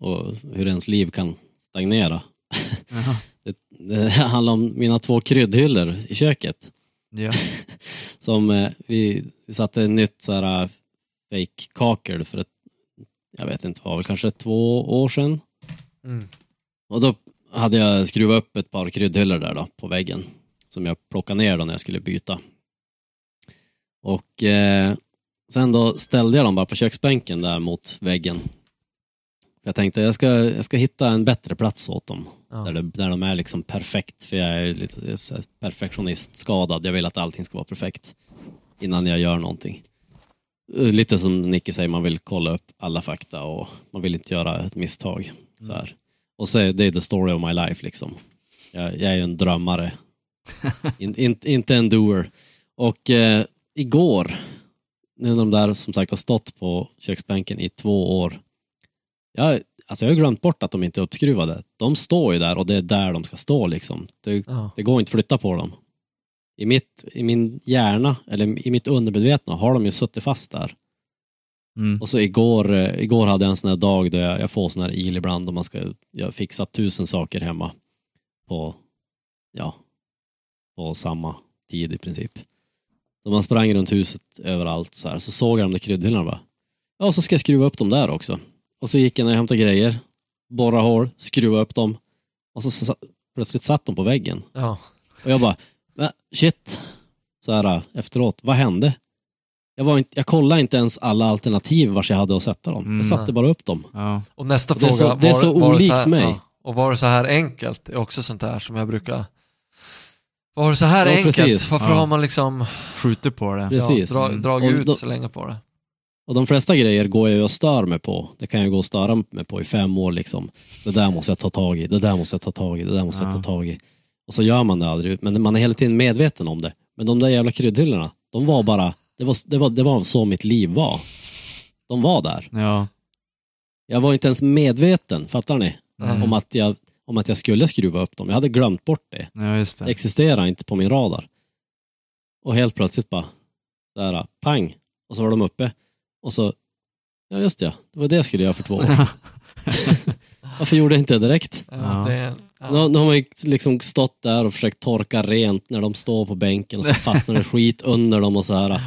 och hur ens liv kan stagnera. <laughs> Det, det handlar om mina två kryddhyllor i köket. Ja. <laughs> Som eh, vi, vi satte nytt så här fake kakel för ett jag vet inte, var väl kanske två år sedan. Mm. Och då hade jag skruvat upp ett par kryddhyllor där då på väggen som jag plockade ner då när jag skulle byta. Och eh, sen då ställde jag dem bara på köksbänken där mot väggen. För jag tänkte jag ska, jag ska hitta en bättre plats åt dem. Ja. Där, det, där de är liksom perfekt. För jag är lite perfektionistskadad. Jag vill att allting ska vara perfekt innan jag gör någonting. Lite som Nicky säger, man vill kolla upp alla fakta och man vill inte göra ett misstag. Så här. Och så det är the story of my life liksom. Jag, jag är ju en drömmare. <laughs> in, in, inte en doer. Och eh, igår, när de där som sagt har stått på köksbänken i två år. Jag, alltså jag har glömt bort att de inte är uppskruvade. De står ju där och det är där de ska stå liksom. Det, Ja. det går inte att flytta på dem. I, mitt, I min hjärna, eller i mitt undermedvetna, har de ju suttit fast där. Mm. Och så igår, eh, igår hade jag en sån här dag då jag, jag får sån här il ibland och man ska jag fixa tusen saker hemma på, ja, på samma tid i princip. Så man sprang runt huset överallt så här, så såg jag de där kryddhyllorna bara. Ja, så ska jag skruva upp dem där också. Och så gick jag ner och hämtade grejer, borra hål, skruva upp dem och så, sa- plötsligt satt de på väggen. Ja. Och jag bara, "Men shit, så här efteråt, vad hände? Jag, var inte, jag kollade inte ens alla alternativ vars jag hade att sätta dem. Mm. Jag satte bara upp dem. Ja. Och nästa Det är fråga, så- det är så var, var olikt här, mig. Ja, och var det så här enkelt är också sånt där som jag brukar... Var det så här Ja, enkelt? precis. Varför Ja. har man liksom Skjuter på det. Precis. ja, dra, Mm. dragit ut då- så länge på det? Och de flesta grejer går jag ju och stör mig på. Det kan jag gå och störa mig på i fem år liksom. Det där måste jag ta tag i, det där måste jag ta tag i, det där måste jag Ja. ta tag i. Och så gör man det aldrig, men man är hela tiden medveten om det. Men de där jävla kryddhyllorna, de var bara, det var, det var, det var så mitt liv var. De var där. Ja. Jag var inte ens medveten, fattar ni? Mm. Om, att jag, om att jag skulle skruva upp dem. Jag hade glömt bort det. ja, just Det det. existerar inte på min radar. Och helt plötsligt bara, där, pang, och så var de uppe. Och så, ja just det, det var det jag skulle göra för två år. <laughs> Varför gjorde jag inte det direkt? Ja, Ja. Det, ja. Nu, nu har man ju liksom stått där och försökt torka rent när de står på bänken och så fastnar det skit under dem och så här.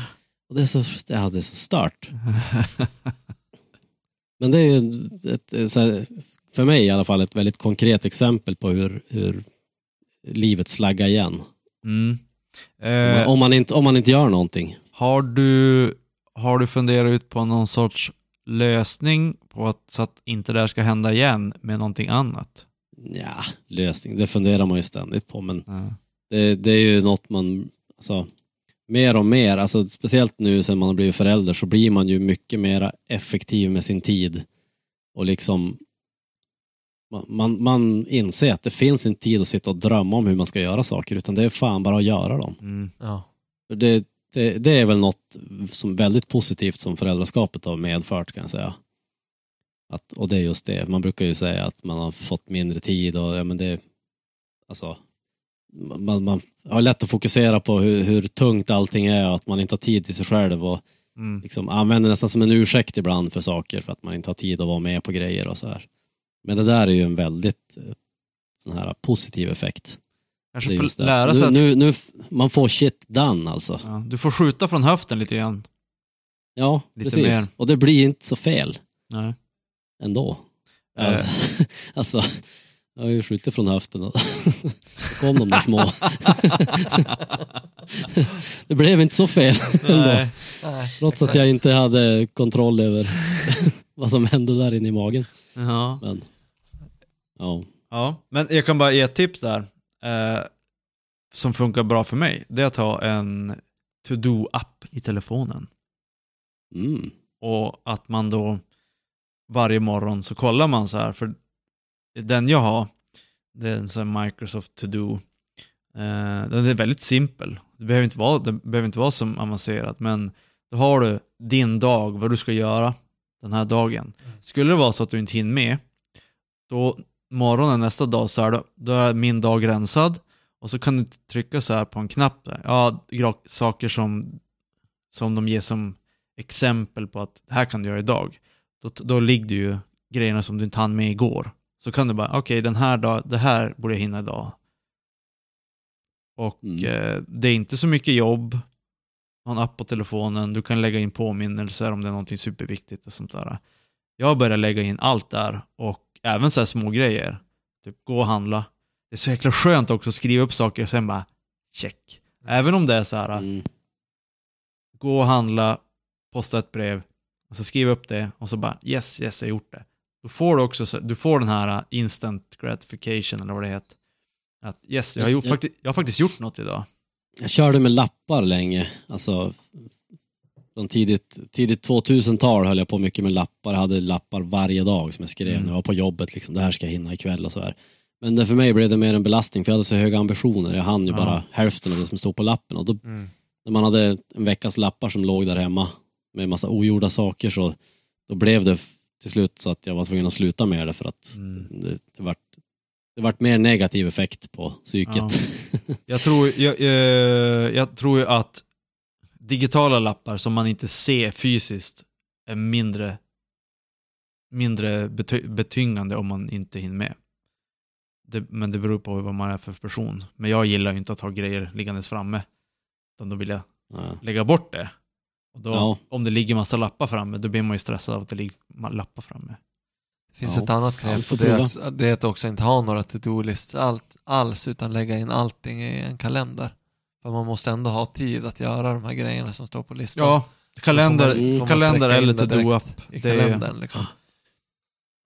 Och det är så, ja, det är så stört. Men det är ju ett, här, för mig i alla fall ett väldigt konkret exempel på hur, hur livet slaggar igen. Mm. Om man, Eh, om, man inte, om man inte gör någonting. har, du, har du funderat ut på någon sorts lösning på att, så att inte det här ska hända igen med någonting annat? Ja, lösning, det funderar man ju ständigt på men Ja. det, det är ju något man, alltså, mer och mer, alltså, speciellt nu sen man har blivit förälder så blir man ju mycket mer effektiv med sin tid. Och liksom man, man, man inser att det finns inte tid att sitta och drömma om hur man ska göra saker utan det är fan bara att göra dem. Mm. Ja. Det, det, det är väl något som väldigt positivt som föräldraskapet har medfört kan jag säga. Att, och det är just det, man brukar ju säga att man har fått mindre tid och ja men det, alltså, man, man har lätt att fokusera på hur, hur tungt allting är och att man inte har tid till sig själv och Mm. liksom använder nästan som en ursäkt ibland för saker för att man inte har tid att vara med på grejer och så här. Men det där är ju en väldigt eh, sån här positiv effekt. Kanske får lära sig nu, att nu, nu, man får shit done alltså. ja, du får skjuta från höften lite grann. Ja, Lite precis. mer. Och det blir inte så fel Nej. ändå. <laughs> Alltså, alltså, jag har ju skjutit från höften så <laughs> kom de där små. <laughs> det blev inte så fel ändå. Trots att jag inte hade kontroll över <laughs> vad som hände där inne i magen. Ja. Men, ja. ja, men jag kan bara ge ett tips där. Eh, som funkar bra för mig. Det är att ha en to-do-app i telefonen. Mm. Och att man då varje morgon så kollar man så här, för den jag har, det är en sån Microsoft To Do. Eh, den är väldigt simpel. Det behöver inte vara, det behöver inte vara så avancerat, men då har du din dag, vad du ska göra den här dagen. Skulle det vara så att du inte hinner med, då morgonen nästa dag så är, det, då är min dag rensad och så kan du trycka så här på en knapp. Där. Ja, saker som, som de ger som exempel på att det här kan du göra idag. Då, då ligger det ju grejerna som du inte hann med igår. Så kan du bara, okej den här dag, det här borde jag hinna idag. Och Mm. eh, det är inte så mycket jobb. En app på telefonen, du kan lägga in påminnelser om det är någonting superviktigt och sånt där. Jag börjar lägga in allt där och även så här små grejer. Typ gå och handla. Det är så jäkla skönt också att skriva upp saker och sen bara check. Även om det är så här Mm. gå och handla, posta ett brev, och så skriva upp det och så bara yes, yes, jag har gjort det. Då får du också så, du får den här uh, instant gratification eller vad det heter. Att yes, jag har, gjort, Jag- fakti- jag har faktiskt gjort något idag. Jag körde med lappar länge. Alltså, från tidigt, tidigt 2000-tal höll jag på mycket med lappar. Jag hade lappar varje dag som jag skrev Mm. när jag var på jobbet. Liksom, det här ska jag hinna ikväll och så här. Men det, för mig blev det mer en belastning för jag hade så höga ambitioner. Jag hann ju Ja. bara hälften av det som stod på lappen. Och då, Mm. när man hade en veckas lappar som låg där hemma med massa ogjorda saker så då blev det till slut så att jag var tvungen att sluta med det för att Mm. det, det, vart, det vart mer negativ effekt på psyket. Ja. <laughs> Jag tror, jag, eh, jag tror ju att digitala lappar som man inte ser fysiskt är mindre, mindre bety- betyngande om man inte hinner med. Det, men det beror på vad man är för person. Men jag gillar ju inte att ha grejer liggandes framme. Utan då vill jag Ja. lägga bort det. Och då, Ja. Om det ligger massa lappar framme, då blir man ju stressad av att det ligger lappar framme. Det finns Ja. ett annat knep och det är, det är att också inte ha några to-do-listor allt, alls utan lägga in allting i en kalender. För man måste ändå ha tid att göra de här grejerna som står på listan. Ja, kalender, får man- får kalender eller det to-do-app. i Det är- kalendern. Liksom.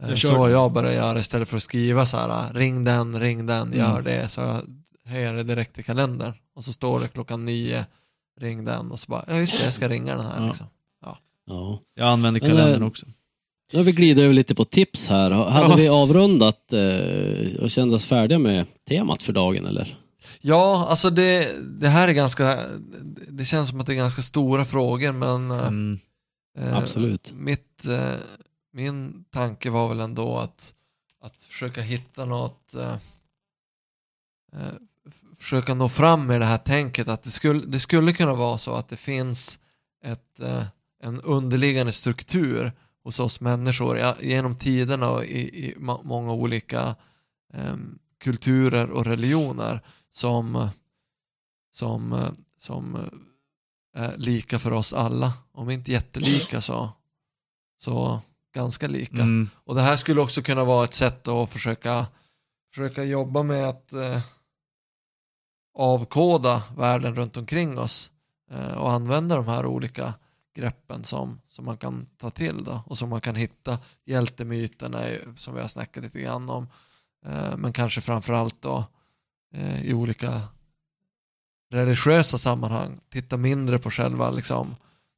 Eh, Jag så har jag börjat göra istället för att skriva så här, ring den, ring den, gör Mm. det. Så jag höjer det direkt i kalendern. Och så står det klockan nio, ring den och så bara, ja just det, jag ska <clears throat> ringa den här. Ja. Liksom. Ja. Jag använder kalendern också. Nu har vi glidit över lite på tips här. Hade Ja. vi avrundat eh, och kände oss färdiga med temat för dagen eller? Ja, alltså det, det här är ganska, det känns som att det är ganska stora frågor men eh, Mm. Eh, Absolut. Mitt, eh, min tanke var väl ändå att, att försöka hitta något, eh, eh, försöka nå fram med det här tänket att det skulle, det skulle kunna vara så att det finns ett, eh, en underliggande struktur hos oss människor genom tiderna och i, i många olika eh, kulturer och religioner som, som, som eh, är lika för oss alla. Om inte jättelika så, så ganska lika. Mm. Och det här skulle också kunna vara ett sätt att försöka, försöka jobba med att eh, avkoda världen runt omkring oss eh, och använda de här olika greppen som, som man kan ta till då och som man kan hitta. Hjältemyterna som vi har snackat lite grann om eh, men kanske framförallt då eh, i olika religiösa sammanhang titta mindre på själva liksom,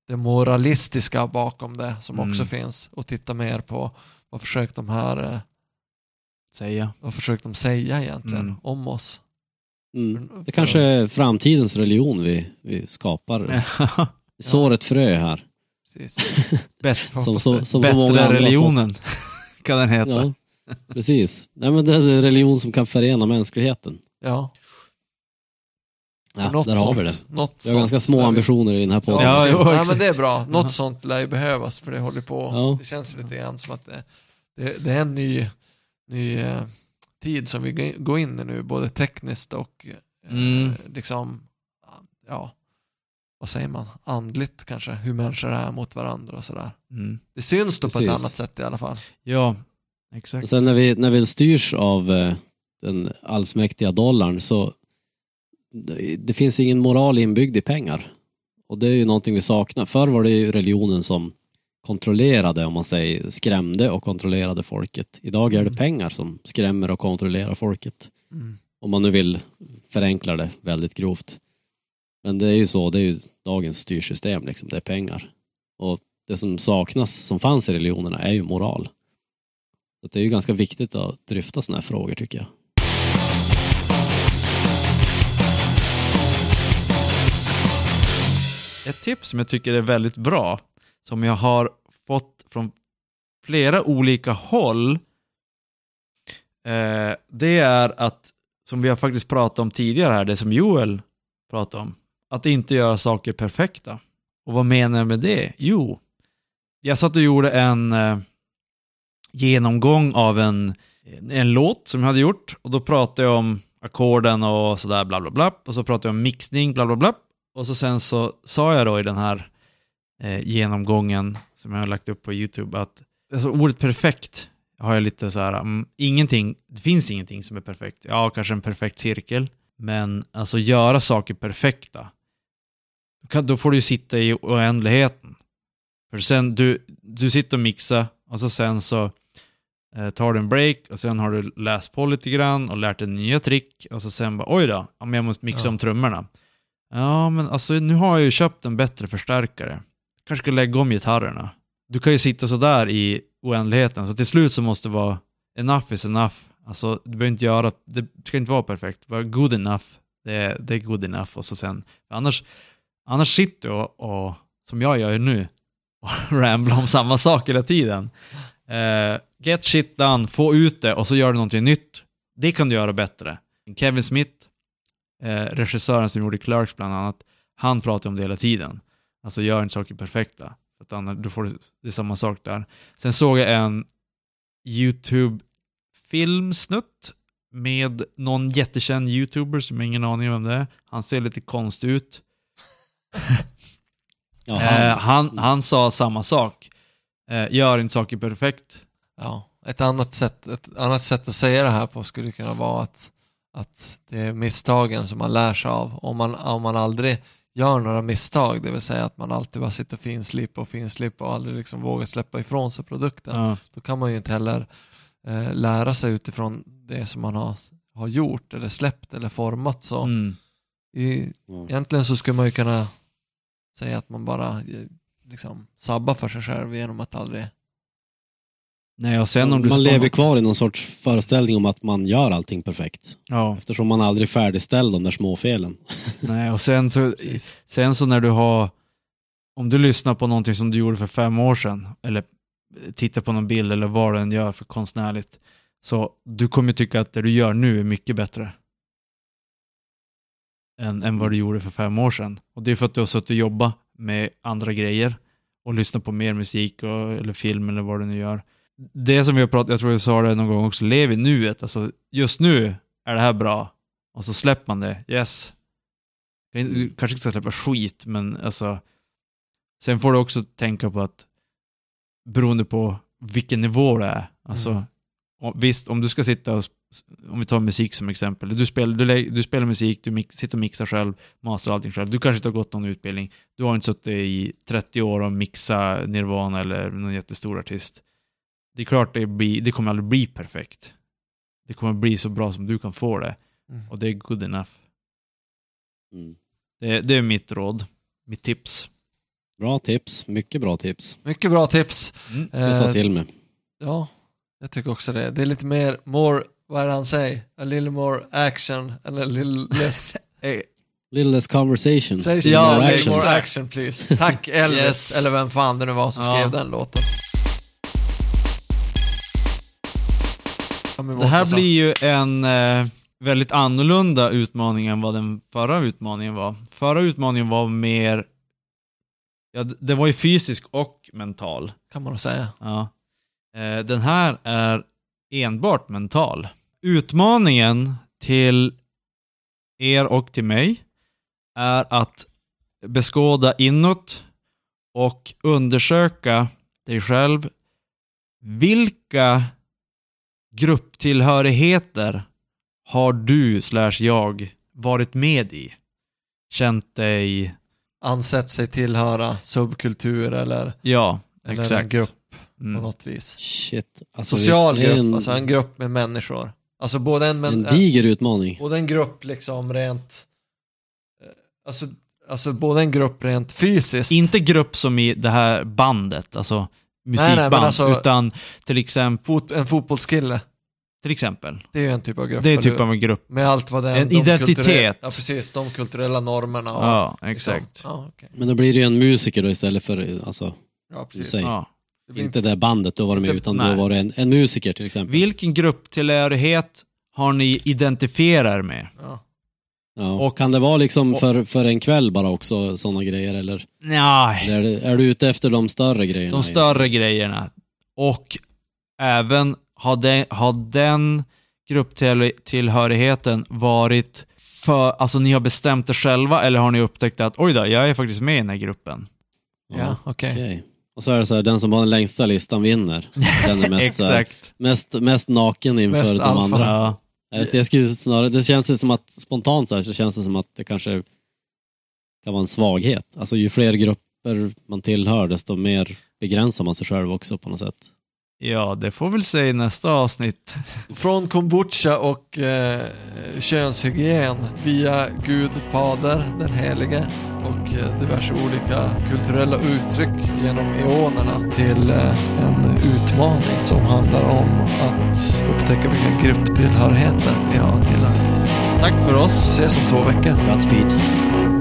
det moralistiska bakom det som också Mm. finns och titta mer på vad försökt de här Säga. vad försökt de säga egentligen Mm. om oss. Mm. Det kanske är framtidens religion vi, vi skapar. Vi sår ett frö här. Precis. Bättre, Som, <laughs> som så många bättre religionen <laughs> kan den heta. Ja, precis. Nej, men det är en religion som kan förena mänskligheten. Ja, Ja, något där har sånt, vi det. Något Vi har ganska små ambitioner i den här Ja, podden. Ja, jo, Nej, men det är bra. Något Ja. sånt lär ju behövas för det håller på. Ja. Det känns lite grann som att det, det, det är en ny, ny eh, tid som vi går in i nu, både tekniskt och eh, Mm. liksom, ja, vad säger man, andligt kanske, hur människor är mot varandra och sådär. Mm. Det syns då på ett Precis. annat sätt i alla fall. Ja, Och exakt. sen när vi, när vi styrs av eh, den allsmäktiga dollarn så det, det finns ingen moral inbyggd i pengar. Och det är ju någonting vi saknar. Förr var det ju religionen som kontrollerade, om man säger skrämde och kontrollerade folket. Idag är det Mm. pengar som skrämmer och kontrollerar folket. Mm. Om man nu vill förenkla det väldigt grovt. Men det är ju så, det är ju dagens styrsystem, liksom. det är pengar. Och det som saknas, som fanns i religionerna, är ju moral. Så det är ju ganska viktigt att dryfta sådana här frågor tycker jag. Ett tips som jag tycker är väldigt bra, som jag har fått från flera olika håll, eh, det är att, som vi har faktiskt pratat om tidigare här, det som Joel pratade om, att inte göra saker perfekta. Och vad menar jag med det? Jo, jag satt och gjorde en eh, genomgång av en, en låt som jag hade gjort och då pratade jag om ackorden och sådär bla bla bla och så pratade jag om mixning bla bla bla och så sen så sa jag då i den här eh, genomgången som jag har lagt upp på YouTube att alltså ordet perfekt har jag lite så här, mm, ingenting, det finns ingenting som är perfekt. Ja, kanske en perfekt cirkel, men alltså göra saker perfekta, då, kan, då får du sitta i oändligheten. För sen, du, du sitter och mixar och så sen så eh, tar du en break och sen har du läst på lite grann och lärt dig nya trick och så sen bara oj då, jag måste mixa Ja. om trummorna. Ja, men alltså nu har jag ju köpt en bättre förstärkare. Kanske ska lägga om gitarrerna. Du kan ju sitta sådär i oändligheten, så till slut så måste det vara enough is enough. Alltså, du behöver inte göra, det ska inte vara perfekt, bara good enough. Det är, det är good enough och så sen, annars, annars sitter du och, och, som jag gör nu, <laughs> och ramblar om samma sak hela tiden. Uh, get shit done, få ut det och så gör du någonting nytt. Det kan du göra bättre. Kevin Smith, eh, regissören som gjorde Clerks bland annat, han pratar om det hela tiden. Alltså gör inte saker perfekta. För att annars, då får du, det är samma sak där. Sen såg jag en YouTube-filmsnutt med någon jättekänd YouTuber som jag har ingen aning om vem det är. Han ser lite konstig ut. Eh, han, han, han sa samma sak. Eh, gör inte saker perfekt. Ja, ett annat, sätt, ett annat sätt att säga det här på skulle kunna vara att, att det är misstagen som man lär sig av. Om man, om man aldrig gör några misstag, det vill säga att man alltid bara sitter och finslipar och finslipar och aldrig liksom vågar släppa ifrån sig produkten, Ja. då kan man ju inte heller eh, lära sig utifrån det som man har, har gjort eller släppt eller format. Så Mm. i, Ja. egentligen så skulle man ju kunna säga att man bara eh, liksom sabbar för sig själv genom att aldrig Nej, och sen om du man lever kvar i någon sorts föreställning om att man gör allting perfekt. Ja, Eftersom man aldrig färdigställer de där småfelen. <laughs> nej, och sen så, sen så när du har, om du lyssnar på någonting som du gjorde för fem år sedan, eller tittar på någon bild eller vad du än gör för konstnärligt, så du kommer tycka att det du gör nu är mycket bättre. Än, än vad du gjorde för fem år sedan. Och det är för att du har suttit och jobbat med andra grejer och lyssnat på mer musik och, eller film eller vad du nu gör. Det som vi har pratat, jag tror jag sa det någon gång också, lev i nuet. Alltså, just nu är det här bra. Och så släpper man det, yes. Du kanske inte ska släppa skit, men alltså. Sen får du också tänka på att beroende på vilken nivå det är. Alltså, Mm. visst, om du ska sitta och, om vi tar musik som exempel. Du spelar, du, du spelar musik, du mix, sitter och mixar själv, masterar allting själv. Du kanske inte har gått någon utbildning. Du har inte suttit i 30 år och mixa Nirvana eller någon jättestor artist. Det är klart det, blir, det kommer aldrig bli perfekt. Det kommer bli så bra som du kan få det. Mm. Och det är good enough. Mm. Det, det är mitt råd. Mitt tips. Bra tips, mycket bra tips. Mycket bra tips. Mm. Jag tar Eh, till mig. Ja, jag tycker också det. Det är lite mer, more, vad är det han säger? A little more action, eller a little less <laughs> Little less conversation. Say Ja, more, men action. more action please. Tack <laughs> Elvis, Yes. eller vem fan det nu var som Ja. skrev den låten. Det här blir ju en eh, väldigt annorlunda utmaning än vad den förra utmaningen var. Förra utmaningen var mer, ja, d- det var ju fysisk och mental. Kan man säga. Ja. Eh, den här är enbart mental. Utmaningen till er och till mig är att beskåda inåt och undersöka dig själv. Vilka grupptillhörigheter har du slash jag varit med i? Känt dig, Ansett sig tillhöra subkultur eller, ja, eller exakt. en grupp på Mm. något vis. Shit. Alltså, Social grupp, en, alltså en grupp med människor. Alltså både en, men, en diger utmaning. både en grupp liksom rent, eh, alltså, alltså både en grupp rent fysiskt. Inte grupp som i det här bandet, alltså musikband, nej, men alltså- utan till exempel, Fot, en fotbollskille, till exempel. det är ju en typ av grupp. Det är eller typ av en grupp. Med allt vad det är. En de identitet. Ja, precis. De kulturella normerna och Ja, liksom- exakt. Ja, okej. Men då blir det ju en musiker då istället för, alltså, ja precis. Säg. Ja. Det blir inte det bandet du har varit med Inte- utan nej. du har varit en, en musiker till exempel. Vilken grupptillhörighet har ni identifierar med? Ja. Ja. och- kan det vara liksom och- för, för en kväll bara också sådana grejer eller, Nej, eller är, det, är du ute efter de större grejerna? de större grejerna. Och även har den, har den grupptillhörigheten varit för, alltså ni har bestämt det själva eller har ni upptäckt att oj då, jag är faktiskt med i den här gruppen? Ja, okej. Okej. Och så är det så här, den som har den längsta listan vinner. Den är mest, så här, <laughs> Exakt. mest, mest naken inför Mest de alfa. andra. Ja. Jag, jag skulle snarare, det känns som att, spontant så, här, så känns det som att det kanske kan vara en svaghet. Alltså ju fler grupper man tillhör, desto mer begränsar man sig själv också på något sätt. Ja, det får väl säga i nästa avsnitt. Från kombucha och eh, könshygien via Gud Fader, den helige och eh, diverse olika kulturella uttryck genom eonerna till eh, en utmaning som handlar om att upptäcka vilka grupptillhörigheter vi har tillhör. Tack för oss. Ses om två veckor. Godspeed.